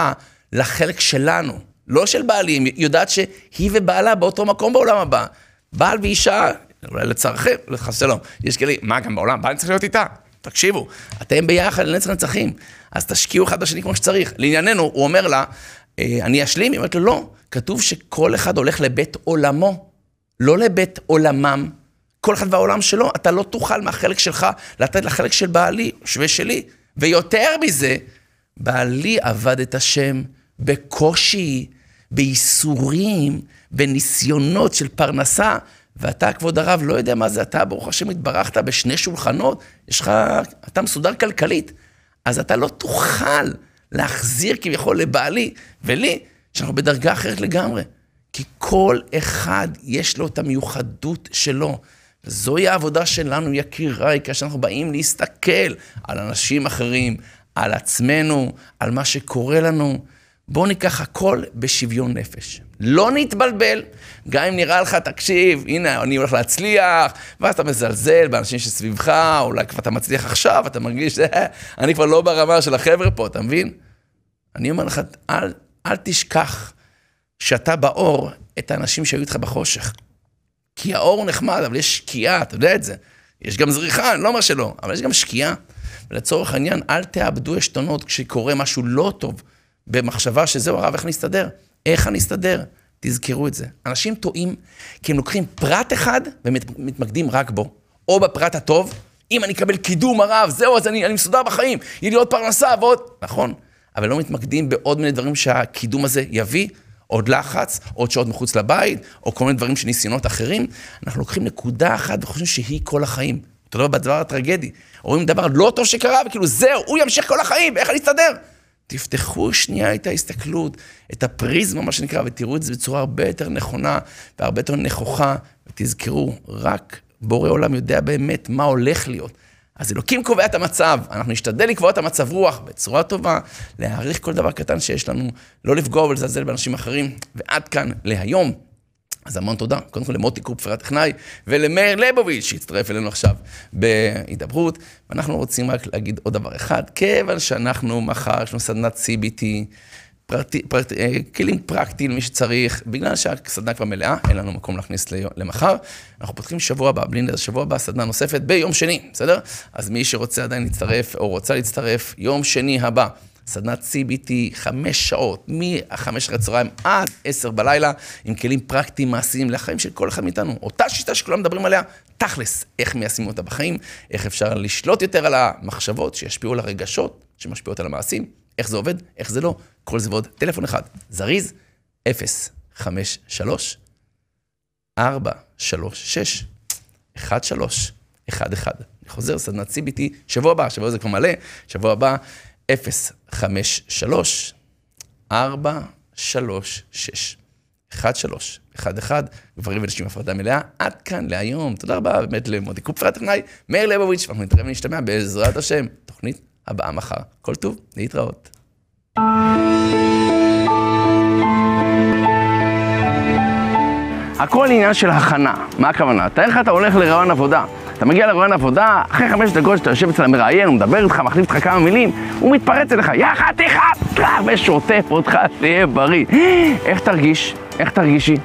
Speaker 2: לחלק שלנו. לא של בעלים, היא יודעת שהיא ובעלה באותו מקום בעולם הבא. בעל ואישה, אולי לצערכם, לחסר לו. יש כאלה, מה, גם בעולם, בעל צריך להיות איתה. תקשיבו, אתם ביחד לנצח נצחים, אז תשקיעו אחד בשני כמו שצריך. לענייננו, הוא אומר לה, "אה, אני אשלים? היא אומרת לו, לא, כתוב שכל אחד הולך לבית עולמו, לא לבית עולמם. כל אחד והעולם שלו, אתה לא תוכל מהחלק שלך לתת לחלק של בעלי ושלי. ויותר מזה, בעלי עבד את השם בקושי, בייסורים, בניסיונות של פרנסה, ואתה, כבוד הרב, לא יודע מה זה אתה, ברוך השם, התברכת בשני שולחנות, יש לך, אתה מסודר כלכלית, אז אתה לא תוכל להחזיר כביכול לבעלי ולי, שאנחנו בדרגה אחרת לגמרי. כי כל אחד יש לו את המיוחדות שלו. זוהי העבודה שלנו, יקיריי, כאשר אנחנו באים להסתכל על אנשים אחרים, על עצמנו, על מה שקורה לנו. בואו ניקח הכל בשוויון נפש. לא נתבלבל, גם אם נראה לך, תקשיב, הנה, אני הולך להצליח, ואז אתה מזלזל באנשים שסביבך, אולי כבר אתה מצליח עכשיו, אתה מרגיש, "אה, אני כבר לא ברמה של החבר'ה פה, אתה מבין? אני אומר לך, אל, אל תשכח שאתה באור את האנשים שהיו איתך בחושך. כי האור נחמד, אבל יש שקיעה, אתה יודע את זה. יש גם זריחה, אני לא אומר שלא, אבל יש גם שקיעה. ולצורך העניין, אל תאבדו עשתונות כשקורה משהו לא טוב, במחשבה שזהו הרב, איך נסתדר? איך אני אסתדר? תזכרו את זה. אנשים טועים כי הם לוקחים פרט אחד ומתמקדים רק בו. או בפרט הטוב, אם אני אקבל קידום הרב, זהו, אז אני, אני מסודר בחיים, יהיה לי עוד פרנסה ועוד... נכון, אבל לא מתמקדים בעוד מיני דברים שהקידום הזה יביא, עוד לחץ, עוד שעות מחוץ לבית, או כל מיני דברים של ניסיונות אחרים. אנחנו לוקחים נקודה אחת וחושבים שהיא כל החיים. אתה יודע, בדבר הטרגדי. רואים דבר לא טוב שקרה, וכאילו, זהו, הוא ימשיך כל החיים, איך אני אסתדר? תפתחו שנייה את ההסתכלות, את הפריזמה, מה שנקרא, ותראו את זה בצורה הרבה יותר נכונה והרבה יותר נכוחה, ותזכרו, רק בורא עולם יודע באמת מה הולך להיות. אז אלוקים קובע את המצב, אנחנו נשתדל לקבוע את המצב רוח בצורה טובה, להעריך כל דבר קטן שיש לנו, לא לפגוע ולזלזל באנשים אחרים, ועד כאן להיום. אז המון תודה, קודם כל למוטי קופפר הטכנאי, ולמאיר ליבוביץ' שהצטרף אלינו עכשיו בהידברות. ואנחנו רוצים רק להגיד עוד דבר אחד, כיוון שאנחנו מחר, יש לנו סדנת CBT, פרטי, פרט, אה, כלים פרקטיים למי שצריך, בגלל שהסדנה כבר מלאה, אין לנו מקום להכניס למחר. אנחנו פותחים שבוע הבא, בלי נדר, שבוע הבא, סדנה נוספת ביום שני, בסדר? אז מי שרוצה עדיין להצטרף, או רוצה להצטרף, יום שני הבא. סדנת CBT, חמש שעות, מ-5 אחרי הצהריים עד 10 בלילה, עם כלים פרקטיים מעשיים לחיים של כל אחד מאיתנו. אותה שיטה שכולם מדברים עליה, תכלס, איך מיישמים אותה בחיים, איך אפשר לשלוט יותר על המחשבות שישפיעו על הרגשות, שמשפיעות על המעשים, איך זה עובד, איך זה לא, כל זה ועוד. טלפון אחד, זריז, 053 436 1311. אני חוזר, סדנת CBT, שבוע הבא, שבוע זה כבר מלא, שבוע הבא, 053 436 1311, גברים ונשים הפרדה מלאה. עד כאן להיום. תודה רבה באמת למוטי קופפר הטכנאי, מאיר ליבוביץ', ואנחנו נתראה ונשתמע בעזרת השם. תוכנית הבאה מחר. כל טוב, להתראות. הכל עניין של הכנה. מה הכוונה? תאר לך, אתה הולך לרעיון עבודה. אתה מגיע לרעיון עבודה, אחרי חמש דקות שאתה יושב אצל המראיין, הוא מדבר איתך, מחליף אותך כמה מילים, הוא מתפרץ אליך, יא חתיכה! טראח, ושוטף אותך, תהיה בריא. איך תרגיש? איך תרגישי?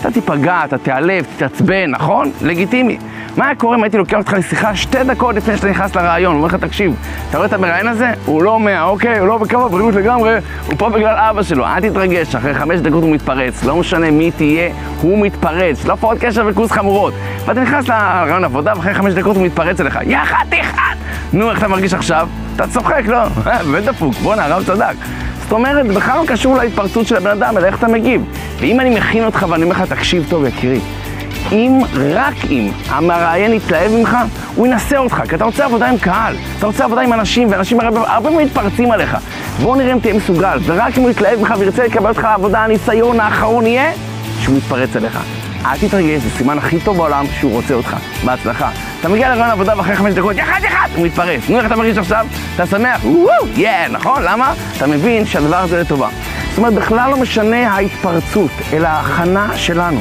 Speaker 2: אתה תיפגע, אתה תיעלב, תתעצבן, נכון? לגיטימי. מה היה קורה אם הייתי לוקח אותך לשיחה שתי דקות לפני שאתה נכנס לרעיון? אומר לך, תקשיב, אתה רואה את המראיין הזה? הוא לא מאה, אוקיי? הוא לא בקו הבריאות לגמרי, הוא פה בגלל אבא שלו. אל תתרגש, אחרי חמש דקות הוא מתפרץ. לא משנה מי תהיה, הוא מתפרץ. לא הפרעות קשר וכוס חמורות. ואתה נכנס לרעיון עבודה, ואחרי חמש דקות הוא מתפרץ אליך. יא חתיכה! נו, איך אתה מרגיש עכשיו? אתה צוחק, לא? אה, באמת דפוק, בואנה, הרב צדק. זאת אומרת, בכלל לא קשור להתפרצות של הבן אדם, אלא איך אתה מגיב. ואם אני מכין אותך ואני אומר לך, תקשיב טוב, יקירי,
Speaker 4: אם, רק אם, המראיין יתלהב ממך, הוא ינסה אותך, כי אתה רוצה עבודה עם קהל, אתה רוצה עבודה עם אנשים, ואנשים הרבה פעמים מתפרצים עליך. בוא נראה אם תהיה מסוגל, ורק אם הוא יתלהב ממך וירצה לקבל אותך לעבודה, הניסיון האחרון יהיה שהוא יתפרץ עליך. אל תתרגש, זה סימן הכי טוב בעולם שהוא רוצה אותך. בהצלחה. אתה מגיע לרעיון עבודה ואחרי חמש דקות, יחד יחד, הוא מתפרץ. נו, איך אתה מרגיש עכשיו? אתה שמח? וואו, יא, נכון? למה? אתה מבין שהדבר הזה לטובה. זאת אומרת, בכלל לא משנה ההתפרצות, אלא ההכנה שלנו.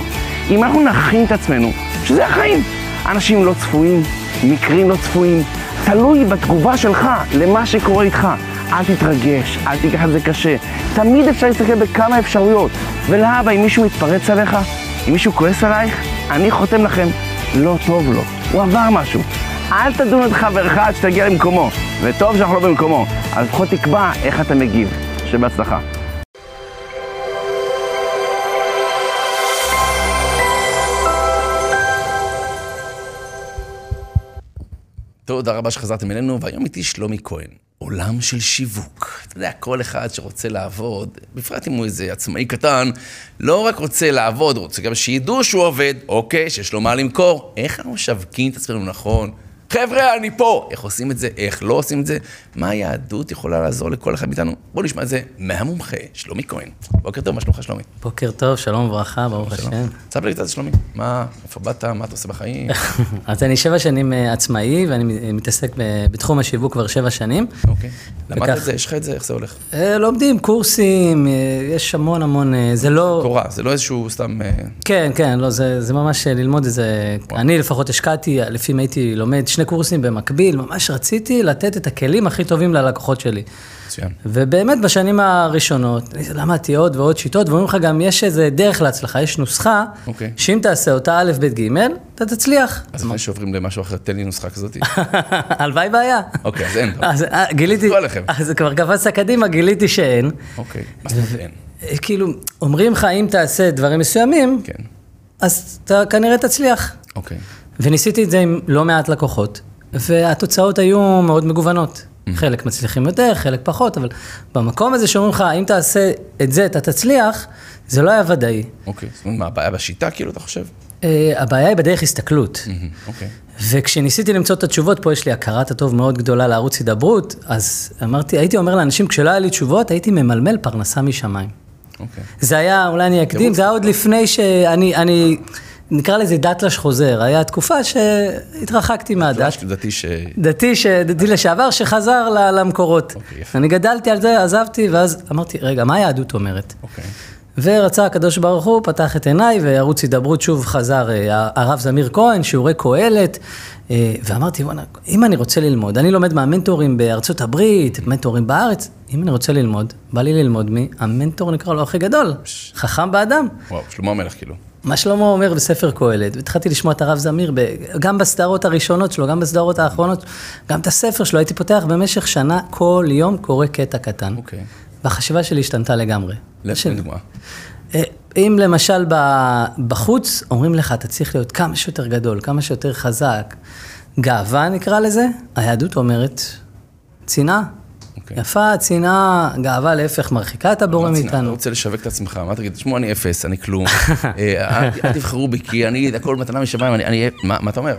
Speaker 4: אם אנחנו נכין את עצמנו, שזה החיים. אנשים לא צפויים, מקרים לא צפויים, תלוי בתגובה שלך למה שקורה איתך. אל תתרגש, אל תיקח את זה קשה. תמיד אפשר להסתכל בכמה אפשרויות. ולהבא, אם מישהו מתפרץ עליך, אם מישהו כועס עלייך, אני חותם לכם, לא טוב לו. הוא עבר משהו. אל תדון את חברך עד שתגיע למקומו. וטוב שאנחנו לא במקומו, אז לפחות תקבע איך אתה מגיב. שבהצלחה.
Speaker 2: תודה רבה שחזרתם אלינו, והיום איתי שלומי כהן. עולם של שיווק. אתה יודע, כל אחד שרוצה לעבוד, בפרט אם הוא איזה עצמאי קטן, לא רק רוצה לעבוד, רוצה גם שידעו שהוא עובד, אוקיי, שיש לו מה למכור. איך אנחנו משווקים את עצמנו נכון? חבר'ה, אני פה! איך עושים את זה? איך לא עושים את זה? מה היהדות יכולה לעזור לכל אחד מאיתנו? בואו נשמע את זה מהמומחה, שלומי כהן. בוקר טוב, מה שלומך, שלומי?
Speaker 5: בוקר טוב, שלום וברכה, ברוך. השם.
Speaker 2: ספר לי קצת, שלומי. מה, איפה באת, מה אתה עושה בחיים?
Speaker 5: אז אני שבע שנים אה, עצמאי, ואני מתעסק בתחום השיווק כבר שבע שנים.
Speaker 2: אוקיי. למדת את זה, יש לך את זה, איך זה הולך?
Speaker 5: אה, לומדים קורסים, אה, יש המון המון, זה לא...
Speaker 2: תורה, זה לא איזשהו סתם...
Speaker 5: כן, כן, לא, זה, ממש ללמוד את זה. אני לפחות השקעתי, לפעמים הייתי לומד שני קורסים במקביל, ממש רציתי לתת את הכלים הכי טובים ללקוחות שלי.
Speaker 2: מצוין.
Speaker 5: ובאמת בשנים הראשונות, למדתי עוד ועוד שיטות, ואומרים לך גם, יש איזה דרך להצלחה, יש נוסחה,
Speaker 2: אוקיי.
Speaker 5: שאם תעשה אותה א', ב', ג', אתה תצליח.
Speaker 2: אז לפני שעוברים למשהו אחר, תן לי נוסחה כזאת.
Speaker 5: הלוואי והיה.
Speaker 2: אוקיי, אז אין.
Speaker 5: אז אה, גיליתי. אז כבר קפצת קדימה, גיליתי שאין.
Speaker 2: אוקיי, מה זאת אומרת אין?
Speaker 5: אה, כאילו, אומרים לך, אם תעשה דברים מסוימים,
Speaker 2: כן,
Speaker 5: אז אתה כנראה תצליח.
Speaker 2: אוקיי.
Speaker 5: וניסיתי את זה עם לא מעט לקוחות, והתוצאות היו מאוד מגוונות.
Speaker 2: Mm-hmm.
Speaker 5: חלק מצליחים יותר, חלק פחות, אבל במקום הזה שאומרים לך, אם תעשה את זה, אתה תצליח, זה לא היה ודאי.
Speaker 2: אוקיי. זאת אומרת, מה, הבעיה בשיטה, כאילו, אתה חושב?
Speaker 5: אה, הבעיה היא בדרך הסתכלות.
Speaker 2: מהמם, אוקיי.
Speaker 5: וכשניסיתי למצוא את התשובות, פה יש לי הכרת הטוב מאוד גדולה לערוץ הידברות, אז אמרתי, הייתי אומר לאנשים, כשלא היה לי תשובות, הייתי ממלמל פרנסה משמיים.
Speaker 2: אוקיי.
Speaker 5: זה היה, אולי אני אקדים, זה היה עוד לפני שאני, אני, נקרא לזה דתל"ש חוזר, היה תקופה שהתרחקתי מהדת.
Speaker 2: דעתי ש...
Speaker 5: דתי, ש... דתי לשעבר, שחזר ל- למקורות.
Speaker 2: אוקיי.
Speaker 5: אני גדלתי על זה, עזבתי, ואז אמרתי, רגע, מה היהדות אומרת?
Speaker 2: אוקיי.
Speaker 5: ורצה הקדוש ברוך הוא, פתח את עיניי, וערוץ הידברות שוב חזר, אה, הרב זמיר כהן, שיעורי קהלת, אה, ואמרתי, וואנה, אם אני רוצה ללמוד, אני לומד מהמנטורים בארצות הברית, מנטורים בארץ, אם אני רוצה ללמוד, בא לי ללמוד מהמנטור נקרא לו הכי גדול, חכם באדם.
Speaker 2: וואו, שלמה המלך, כאילו.
Speaker 5: מה שלמה אומר בספר קהלת, והתחלתי לשמוע את הרב זמיר, ב- גם בסדרות הראשונות שלו, גם בסדרות האחרונות, גם את הספר שלו, הייתי פותח במשך שנה, כל יום קורא קטע קטן.
Speaker 2: אוקיי.
Speaker 5: והחשיבה שלי השתנתה לגמרי. ש-
Speaker 2: תן דוגמה.
Speaker 5: אה, אם למשל בחוץ אומרים לך, אתה צריך להיות כמה שיותר גדול, כמה שיותר חזק, גאווה נקרא לזה, היהדות אומרת, צנעה.
Speaker 2: אוקיי.
Speaker 5: יפה, צנעה, גאווה להפך מרחיקה את הבורא?
Speaker 2: אתה
Speaker 5: מאיתנו.
Speaker 2: רוצה לשווק את עצמך, מה תגיד? תשמעו, אני אפס, אני כלום. אה, אל תבחרו בי, כי אני, הכל מתנה משמיים, אני אהיה... מה מה אתה אומר?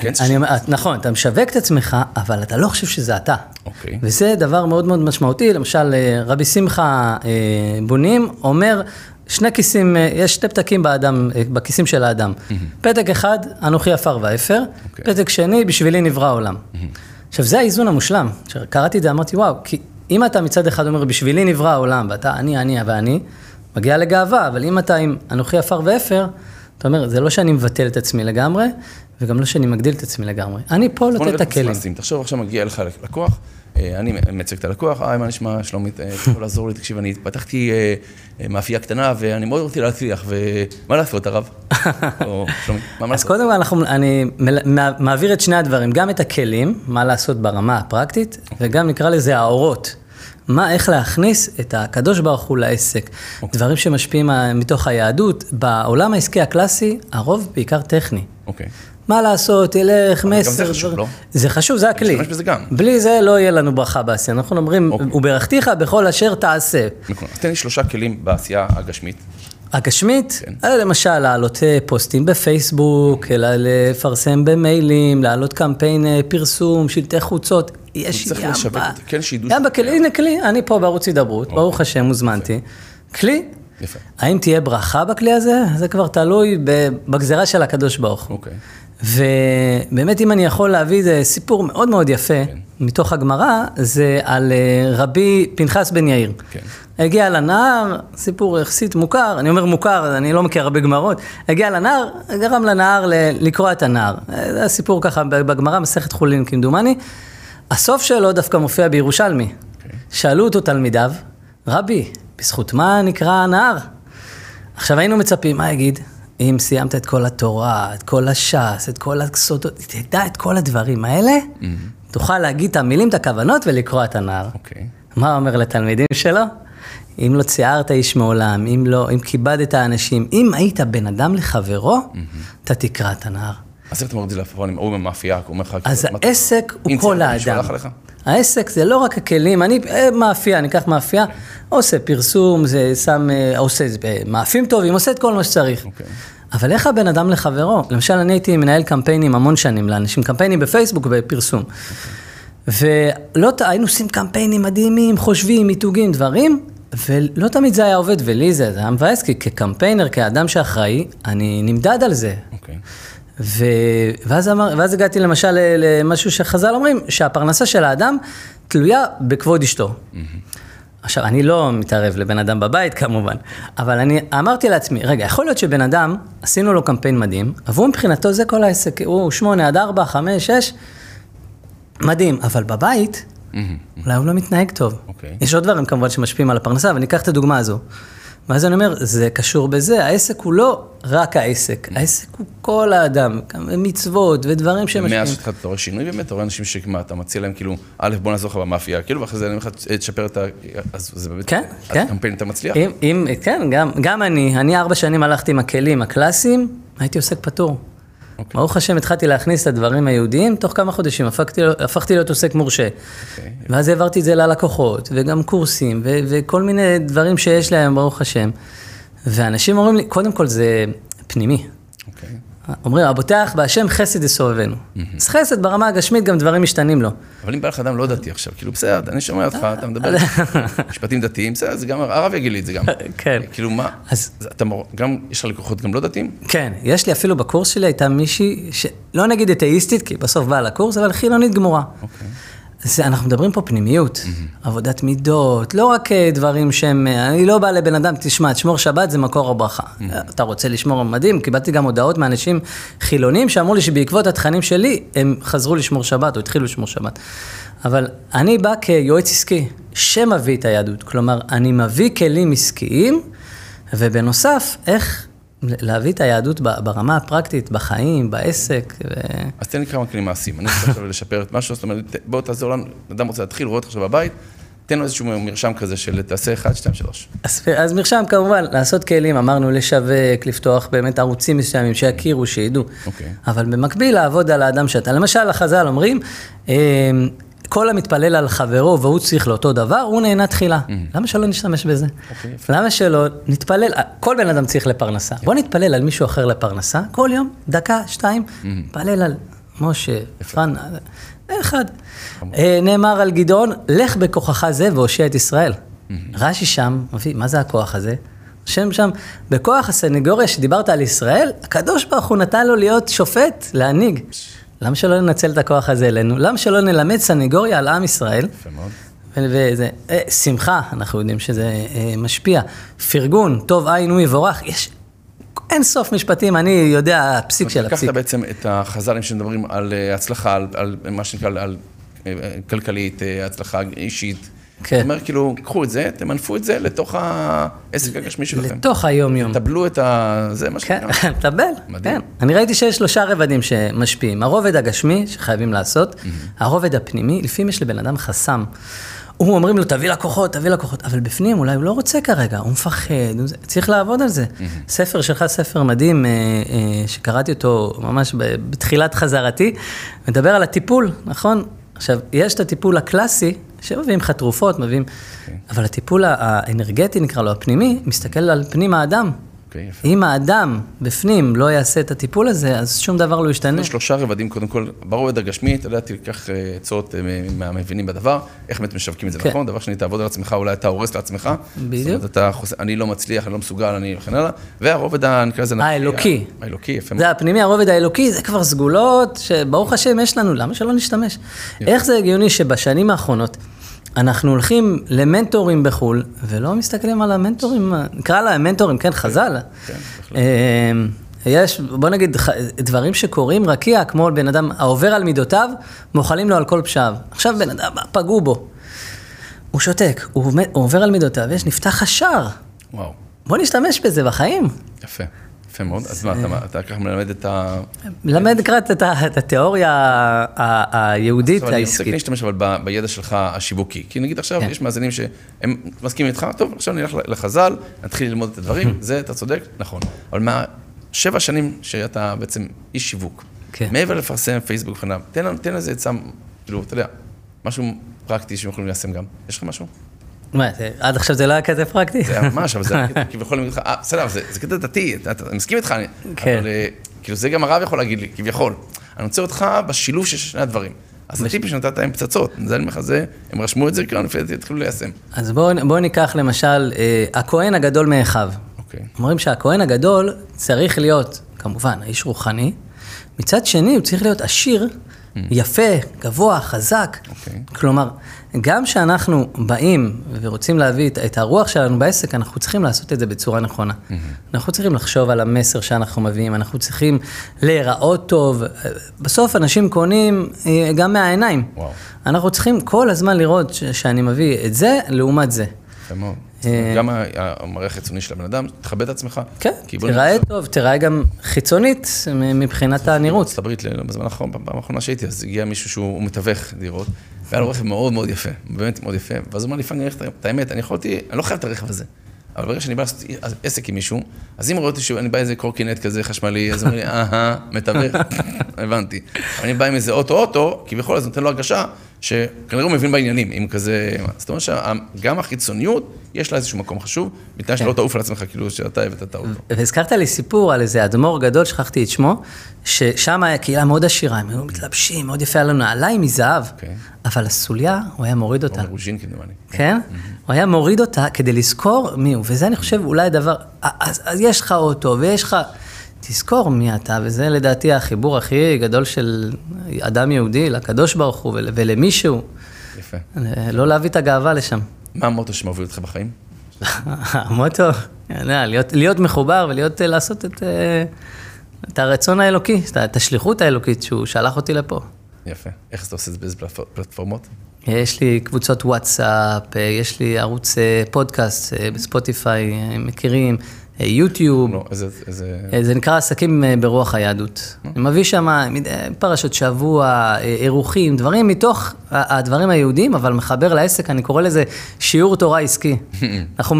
Speaker 2: כן צריך-
Speaker 5: אני אומר, נכון, אתה משווק את עצמך, אבל אתה לא חושב שזה אתה.
Speaker 2: אוקיי.
Speaker 5: וזה דבר מאוד מאוד משמעותי, למשל, אה, רבי שמחה אה, בונים אומר, שני כיסים, אה, יש שתי פתקים באדם, בכיסים של האדם. פתק אחד, אנוכי עפר ואפר,
Speaker 2: אוקיי.
Speaker 5: פתק שני, בשבילי נברא העולם. עכשיו, זה האיזון המושלם. כשקראתי את זה, אמרתי, וואו, כי אם אתה מצד אחד אומר, בשבילי נברא העולם, ואתה אני, אני ואני, מגיע לגאווה, אבל אם אתה עם אנוכי עפר ואפר, אתה אומר, זה לא שאני מבטל את עצמי לגמרי, וגם לא שאני מגדיל את עצמי לגמרי. אני פה לתת את הכלים.
Speaker 2: תחשוב, עכשיו מגיע אליך לקוח, אה, אני מייצג את הלקוח, היי, מה נשמע, שלומית, אה, יכול לעזור לי, תקשיב, אני פתחתי אה, אה, מאפייה קטנה ואני מאוד רוצה להצליח, ומה לעשות, הרב? או שלומית, מה מה
Speaker 5: אז
Speaker 2: לעשות?
Speaker 5: קודם כל, אני מעביר את שני הדברים, גם את הכלים, מה לעשות ברמה הפרקטית, וגם נקרא לזה האורות. מה, איך להכניס את הקדוש ברוך הוא לעסק. דברים שמשפיעים אה, מתוך היהדות. בעולם העסקי הקלאסי, הרוב בעיקר טכני.
Speaker 2: אוקיי.
Speaker 5: מה לעשות, תלך,
Speaker 2: אבל גם
Speaker 5: מסר.
Speaker 2: זה חשוב, לא?
Speaker 5: זה חשוב, זה הכלי.
Speaker 2: להשתמש בזה גם.
Speaker 5: בלי זה לא יהיה לנו ברכה בעשייה. אנחנו אומרים,
Speaker 2: אוקיי.
Speaker 5: וברכתיך בכל אשר תעשה.
Speaker 2: נכון. אז תן לי שלושה כלים בעשייה הגשמית.
Speaker 5: הגשמית,
Speaker 2: כן.
Speaker 5: אה, למשל להעלות אה, פוסטים בפייסבוק, לפרסם במיילים, להעלות קמפיין אה, פרסום, שלטי חוצות. יש
Speaker 2: צריך לשווק את זה, כן, שידעו
Speaker 5: ימבה,
Speaker 2: שזה
Speaker 5: כלי,
Speaker 2: קיים.
Speaker 5: הנה כלי, אני פה בערוץ הידברות, ברוך השם, הוזמנתי. כלי.
Speaker 2: יפה.
Speaker 5: האם תהיה ברכה בכלי הזה? זה כבר תלוי בגזרה של הקדוש ברוך הוא.
Speaker 2: אוקיי.
Speaker 5: ובאמת, אם אני יכול להביא איזה סיפור מאוד מאוד יפה
Speaker 2: כן.
Speaker 5: מתוך הגמרא, זה על אה, רבי פנחס בן יאיר.
Speaker 2: כן.
Speaker 5: הגיע לנהר, סיפור יחסית מוכר, אני אומר מוכר, אני לא מכיר הרבה גמרות, הגיע לנהר, גרם לנהר לקרוע את הנהר. אה, זה הסיפור ככה בגמרא, מסכת חולין כמדומני. הסוף שלו דווקא מופיע בירושלמי. שאלו אותו תלמידיו, רבי, בזכות מה נקרא הנהר? עכשיו היינו מצפים, מה יגיד? אם סיימת את כל התורה, את כל הש"ס, את כל הסודות, תדע את כל הדברים האלה, תוכל להגיד את המילים, את הכוונות ולקרוע את הנהר.
Speaker 2: אוקיי.
Speaker 5: מה אומר לתלמידים שלו? אם לא ציערת איש מעולם, אם לא, אם כיבדת אנשים, אם היית בן אדם לחברו, אתה תקרא את הנהר.
Speaker 2: אז איך אתה מוריד את זה לפרונים? הוא במאפייה, הוא אומר לך...
Speaker 5: אז העסק הוא כל האדם. העסק זה לא רק הכלים, אני אה, מאפייה, אני אקח מאפייה, עושה פרסום, זה שם, אה, עושה אה, מאפים טובים, עושה את כל מה שצריך.
Speaker 2: אוקיי.
Speaker 5: אבל איך הבן אדם לחברו? למשל, אני הייתי מנהל קמפיינים המון שנים לאנשים, קמפיינים בפייסבוק ובפרסום. ולא, ת- היינו עושים קמפיינים מדהימים, חושבים, מיתוגים, דברים, ולא תמיד זה היה עובד, ולי זה, זה היה מבאס, כי כקמפיינר, כאדם שאחראי, אני נמדד על זה.
Speaker 2: אוקיי.
Speaker 5: ו... ואז, אמר... ואז הגעתי למשל למשהו שחז"ל אומרים, שהפרנסה של האדם תלויה בכבוד אשתו. עכשיו, אני לא מתערב לבן אדם בבית כמובן, אבל אני אמרתי לעצמי, רגע, יכול להיות שבן אדם, עשינו לו קמפיין מדהים, עבור מבחינתו זה כל העסק, הוא שמונה עד ארבע, חמש, שש, מדהים, אבל בבית, אולי הוא לא מתנהג טוב.
Speaker 2: אוקיי.
Speaker 5: יש עוד דברים כמובן שמשפיעים על הפרנסה, אבל ניקח את הדוגמה הזו. ואז אני אומר, זה קשור בזה, העסק הוא לא רק העסק, העסק הוא כל האדם, מצוות ודברים שמשפיעים.
Speaker 2: מאז שהתחלת, אתה רואה שינוי באמת? אתה רואה אנשים שמה, אתה מציע להם כאילו, א', בוא נעזור לך במאפייה, כאילו, ואחרי זה אני אומר לך, תשפר את ה... אז זה באמת...
Speaker 5: כן, כן.
Speaker 2: קמפיין אתה מצליח?
Speaker 5: אם, אם, כן, גם, גם אני, אני ארבע שנים הלכתי עם הכלים הקלאסיים, הייתי עוסק פטור.
Speaker 2: אוקיי.
Speaker 5: ברוך השם, התחלתי להכניס את הדברים היהודיים, תוך כמה חודשים הפכתי, הפכתי להיות עוסק מורשה.
Speaker 2: אוקיי.
Speaker 5: ואז העברתי את זה ללקוחות, וגם קורסים, ו- וכל מיני דברים שיש להם, ברוך השם. ואנשים אומרים לי, קודם כל זה פנימי.
Speaker 2: אוקיי.
Speaker 5: אומרים, הבוטח בהשם חסד יסובבנו. אז חסד ברמה הגשמית, גם דברים משתנים לו.
Speaker 2: אבל אם בא לך אדם לא דתי עכשיו, כאילו, בסדר, אני שומע אותך, אתה מדבר משפטים דתיים, בסדר, זה גם, הרב יגיד לי את זה גם.
Speaker 5: כן.
Speaker 2: כאילו, מה, אתה גם, יש לך לקוחות גם לא דתיים?
Speaker 5: כן, יש לי אפילו בקורס שלי הייתה מישהי, שלא נגיד אתאיסטית, כי בסוף באה לקורס, אבל חילונית גמורה.
Speaker 2: אוקיי.
Speaker 5: זה, אנחנו מדברים פה פנימיות, עבודת מידות, לא רק אה, דברים שהם, אה, אני לא בא לבן אדם, תשמע, תשמור שבת זה מקור הברכה. אתה רוצה לשמור מדהים, קיבלתי גם הודעות מאנשים חילונים שאמרו לי שבעקבות התכנים שלי, הם חזרו לשמור שבת או התחילו לשמור שבת. אבל אני בא כיועץ עסקי, שמביא את היהדות. כלומר, אני מביא כלים עסקיים, ובנוסף, איך להביא את היהדות ברמה הפרקטית, בחיים, בעסק. ו...
Speaker 2: אז תן לי כמה כלים מעשיים. אני רוצה עכשיו לשפר את משהו, זאת אומרת, בוא תעזור לנו, אדם רוצה להתחיל, רואה אותך עכשיו בבית, תן לו איזשהו מרשם כזה של תעשה 1, 2, 3.
Speaker 5: אז, אז מרשם כמובן, לעשות כלים, אמרנו לשווק, לפתוח באמת ערוצים מסוימים, שיכירו, שידעו.
Speaker 2: אוקיי.
Speaker 5: אבל במקביל לעבוד על האדם שאתה. למשל, החז"ל אומרים, אה, כל המתפלל על חברו והוא צריך לאותו דבר, הוא נהנה תחילה. למה שלא נשתמש בזה?
Speaker 2: אוקיי.
Speaker 5: למה שלא נתפלל, כל בן אדם צריך לפרנסה. בוא נתפלל על מישהו אחר לפרנסה, כל יום, דקה, שתיים, נתפלל על משה, פרן, אחד. אה, נאמר על גדעון, לך בכוחך זה והושיע את ישראל. רש"י שם, מביא, מה זה הכוח הזה? השם שם, בכוח הסנגוריה שדיברת על ישראל, הקדוש ברוך הוא נתן לו להיות שופט, להנהיג. למה שלא ננצל את הכוח הזה אלינו? למה שלא נלמד סנגוריה על עם ישראל?
Speaker 2: יפה מאוד.
Speaker 5: וזה, אה, שמחה, אנחנו יודעים שזה אה, משפיע. פרגון, טוב עין הוא יבורך, יש אין סוף משפטים, אני יודע הפסיק של הפסיק.
Speaker 2: לקחת בעצם את החז"לים שמדברים על אה, הצלחה, על, על מה שנקרא, על אה, כלכלית, הצלחה אישית.
Speaker 5: כן.
Speaker 2: זאת אומרת, כאילו, קחו את זה, תמנפו את זה לתוך העסק הגשמי שלכם.
Speaker 5: לתוך היום-יום.
Speaker 2: טבלו את ה... זה מה
Speaker 5: כן,
Speaker 2: שנקרא.
Speaker 5: טבל,
Speaker 2: מדהים.
Speaker 5: כן. אני ראיתי שיש שלושה רבדים שמשפיעים. הרובד הגשמי, שחייבים לעשות, הרובד הפנימי, לפעמים יש לבן אדם חסם. הוא אומרים לו, תביא לקוחות, תביא לקוחות, אבל בפנים אולי הוא לא רוצה כרגע, הוא מפחד, הוא... צריך לעבוד על זה. ספר שלך, ספר מדהים, אה, אה, שקראתי אותו ממש בתחילת חזרתי, מדבר על הטיפול, נכון? עכשיו, יש את הטיפול הקלאסי, שמביאים לך תרופות, מביאים, אבל הטיפול האנרגטי, נקרא לו, הפנימי, מסתכל על פנים האדם.
Speaker 2: אוקיי, יפה.
Speaker 5: אם האדם בפנים לא יעשה את הטיפול הזה, אז שום דבר לא ישתנה.
Speaker 2: יש שלושה רבדים, קודם כל, ברובד הגשמי, אתה יודע, תיקח אה, עצות אה, מהמבינים בדבר, איך באמת משווקים את זה
Speaker 5: כן.
Speaker 2: נכון, דבר שני, תעבוד על עצמך, אולי אתה הורס לעצמך.
Speaker 5: בדיוק.
Speaker 2: זאת אומרת, אתה חוסר, אני לא מצליח, אני לא מסוגל, אני וכן הלאה. והרובד, נקרא לזה...
Speaker 5: האלוקי.
Speaker 2: האלוקי, יפה.
Speaker 5: זה הפנימי, הרובד האלוקי, זה כבר סגולות שברוך השם יש לנו, למה שלא נשתמש? איך זה הגיוני שבשנים האחרונות אנחנו הולכים למנטורים בחו"ל, ולא מסתכלים על המנטורים, נקרא להם מנטורים, כן, חז"ל.
Speaker 2: כן, בהחלט.
Speaker 5: אה, יש, בוא נגיד, דברים שקורים רקיע, כמו בן אדם העובר על מידותיו, מוחלים לו על כל פשעיו. עכשיו בן אדם, פגעו בו. הוא שותק, הוא עובר על מידותיו, יש, נפתח השער.
Speaker 2: וואו,
Speaker 5: בוא נשתמש בזה בחיים.
Speaker 2: יפה. יפה מאוד. אז מה, אתה- ככה מלמד את ה...
Speaker 5: למד קצת את התיאוריה היהודית
Speaker 2: עכשיו אני רוצה
Speaker 5: העסקית.
Speaker 2: להשתמש אבל בידע שלך השיווקי. כי נגיד עכשיו
Speaker 5: כן.
Speaker 2: יש מאזינים שהם מסכימים איתך, טוב, עכשיו נלך לחז"ל, נתחיל ללמוד את הדברים, זה, אתה צודק, נכון. אבל מהשבע שנים שאתה בעצם איש שיווק,
Speaker 5: כן.
Speaker 2: מעבר לפרסם פייסבוק וכן הלאה, תן איזה עצה, כאילו, אתה יודע, משהו פרקטי שהם יכולים ליישם גם. יש לך משהו?
Speaker 5: מה, עד עכשיו זה לא היה כזה פרקטי?
Speaker 2: זה היה ממש, אבל זה היה כביכול, אה, בסדר, זה קטע דתי, אני מסכים איתך,
Speaker 5: כן.
Speaker 2: אבל אה, כאילו זה גם הרב יכול להגיד לי, כביכול. אני רוצה אותך בשילוב של שני הדברים. אז הטיפים שנתת הם פצצות, זה אני אומר לך, זה, הם רשמו את זה, כאילו, לפי דעתי התחילו ליישם.
Speaker 5: אז בואו בוא ניקח למשל, אה, הכהן הגדול מאחיו.
Speaker 2: אוקיי.
Speaker 5: אומרים שהכהן הגדול צריך להיות, כמובן, האיש רוחני, מצד שני הוא צריך להיות עשיר, יפה, גבוה, חזק.
Speaker 2: אוקיי.
Speaker 5: כלומר, גם כשאנחנו באים ורוצים להביא את, את הרוח שלנו בעסק, אנחנו צריכים לעשות את זה בצורה נכונה. אנחנו צריכים לחשוב על המסר שאנחנו מביאים, אנחנו צריכים להיראות טוב. בסוף אנשים קונים אה, גם מהעיניים.
Speaker 2: וואו.
Speaker 5: אנחנו צריכים כל הזמן לראות ש- שאני מביא את זה לעומת זה.
Speaker 2: יפה מאוד.
Speaker 5: אה,
Speaker 2: גם המראה החיצוני של הבן אדם, תכבד את עצמך.
Speaker 5: כן, תיראה טוב, תיראה גם חיצונית מבחינת הנראות.
Speaker 2: בארצות הברית, בזמן האחרון, בפעם האחרונה שהייתי, אז הגיע מישהו שהוא מתווך דירות, והיה לו רכב מאוד מאוד יפה, באמת מאוד יפה, ואז הוא אמר לי, הולך- את האמת, אני יכולתי, אני לא חייב את הרכב הזה. אבל ברגע שאני בא לעשות עסק עם מישהו, אז אם אותי שאני בא איזה קורקינט כזה חשמלי, אז הוא אומר לי, אהה, מתווך, הבנתי. אני בא עם איזה אוטו-אוטו, כביכול, אז נותן לו הרגשה שכנראה הוא מבין בעניינים, עם כזה... זאת אומרת שגם החיצוניות, יש לה איזשהו מקום חשוב, בתנאי שלא תעוף על עצמך, כאילו שאתה הבאת את האוטו.
Speaker 5: והזכרת לי סיפור על איזה אדמו"ר גדול, שכחתי את שמו, ששם היה קהילה מאוד עשירה, הם היו מתלבשים, מאוד יפה, היה לו נעליים מזהב,
Speaker 2: אוקיי.
Speaker 5: אבל הסוליה, הוא היה מוריד אותה.
Speaker 2: רוז'ינקין, נראה לי.
Speaker 5: כן? הוא היה מוריד אותה כדי לזכור מי הוא, וזה אני חושב אולי הדבר, אז יש לך אוטו ויש לך, תזכור מי אתה, וזה לדעתי החיבור הכי גדול של אדם יהודי לקדוש ברוך הוא ול, ולמישהו,
Speaker 2: יפה.
Speaker 5: לא להביא את הגאווה לשם.
Speaker 2: מה המוטו שמוביל אותך בחיים?
Speaker 5: המוטו, להיות, להיות מחובר ולהיות, אה, לעשות את, אה, את הרצון האלוקי, את השליחות האלוקית שהוא שלח אותי לפה.
Speaker 2: יפה. איך אתה עושה את זה באיזה פלטפור- פלטפורמות?
Speaker 5: יש לי קבוצות וואטסאפ, אה, יש לי ערוץ פודקאסט בספוטיפיי, מכירים, יוטיוב.
Speaker 2: לא, איזה... איזה...
Speaker 5: אה, זה נקרא עסקים אה, ברוח היהדות. אני מביא שם פרשות שבוע, אה, אירוחים, דברים מתוך הדברים היהודיים, אבל מחבר לעסק, אני קורא לזה שיעור תורה עסקי. אנחנו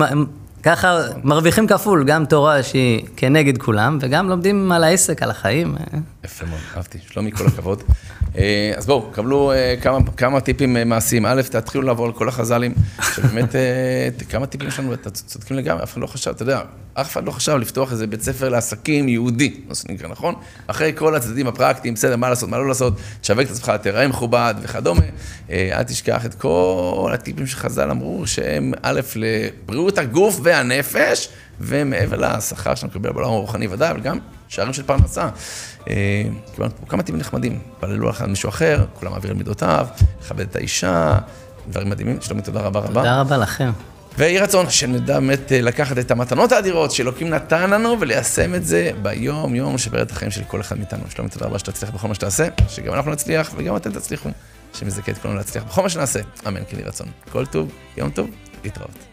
Speaker 5: ככה מרוויחים כפול, גם תורה שהיא כנגד כולם, וגם לומדים על העסק, על החיים.
Speaker 2: יפה מאוד, אהבתי. שלומי, כל הכבוד. אה, אז בואו, קבלו אה, כמה, כמה טיפים אה, מעשיים. א', תתחילו לעבור על כל החז"לים, שבאמת, כמה טיפים יש לנו, אתם צודקים לגמרי, אף אחד לא חשב, אתה יודע, אף אחד לא חשב לפתוח איזה בית ספר לעסקים יהודי, מה שנקרא, נכון? אחרי כל הצדדים הפרקטיים, בסדר, מה לעשות, מה לא לעשות, תשווק את עצמך, תראה מכובד וכדומה. אל תשכח את כל הטיפים שחז"ל אמרו, שהם א', לבריאות הגוף והנפש, ומעבר לשכר שאתה מקבל בעולם הרוחני ודאי, אבל גם שערים של פרנסה. אה, קיבלנו פה כמה טיפים נחמדים, התפללו על מישהו אחר, כולם מעבירים מידותיו, לכבד את האישה, דברים מדהימים. שלומי, תודה רבה רבה.
Speaker 5: תודה רבה לכם.
Speaker 2: ויהי רצון שנדע באמת אה, לקחת את המתנות האדירות שאלוקים נתן לנו וליישם את זה ביום-יום את החיים של כל אחד מאיתנו. שלומי, תודה רבה שתצליח בכל מה שתעשה, שגם אנחנו נצליח וגם אתם תצליחו, שמזכה את כולנו להצליח בכל מה שנעשה. אמן, כן יהי רצון. כל טוב, יום טוב, להתראות.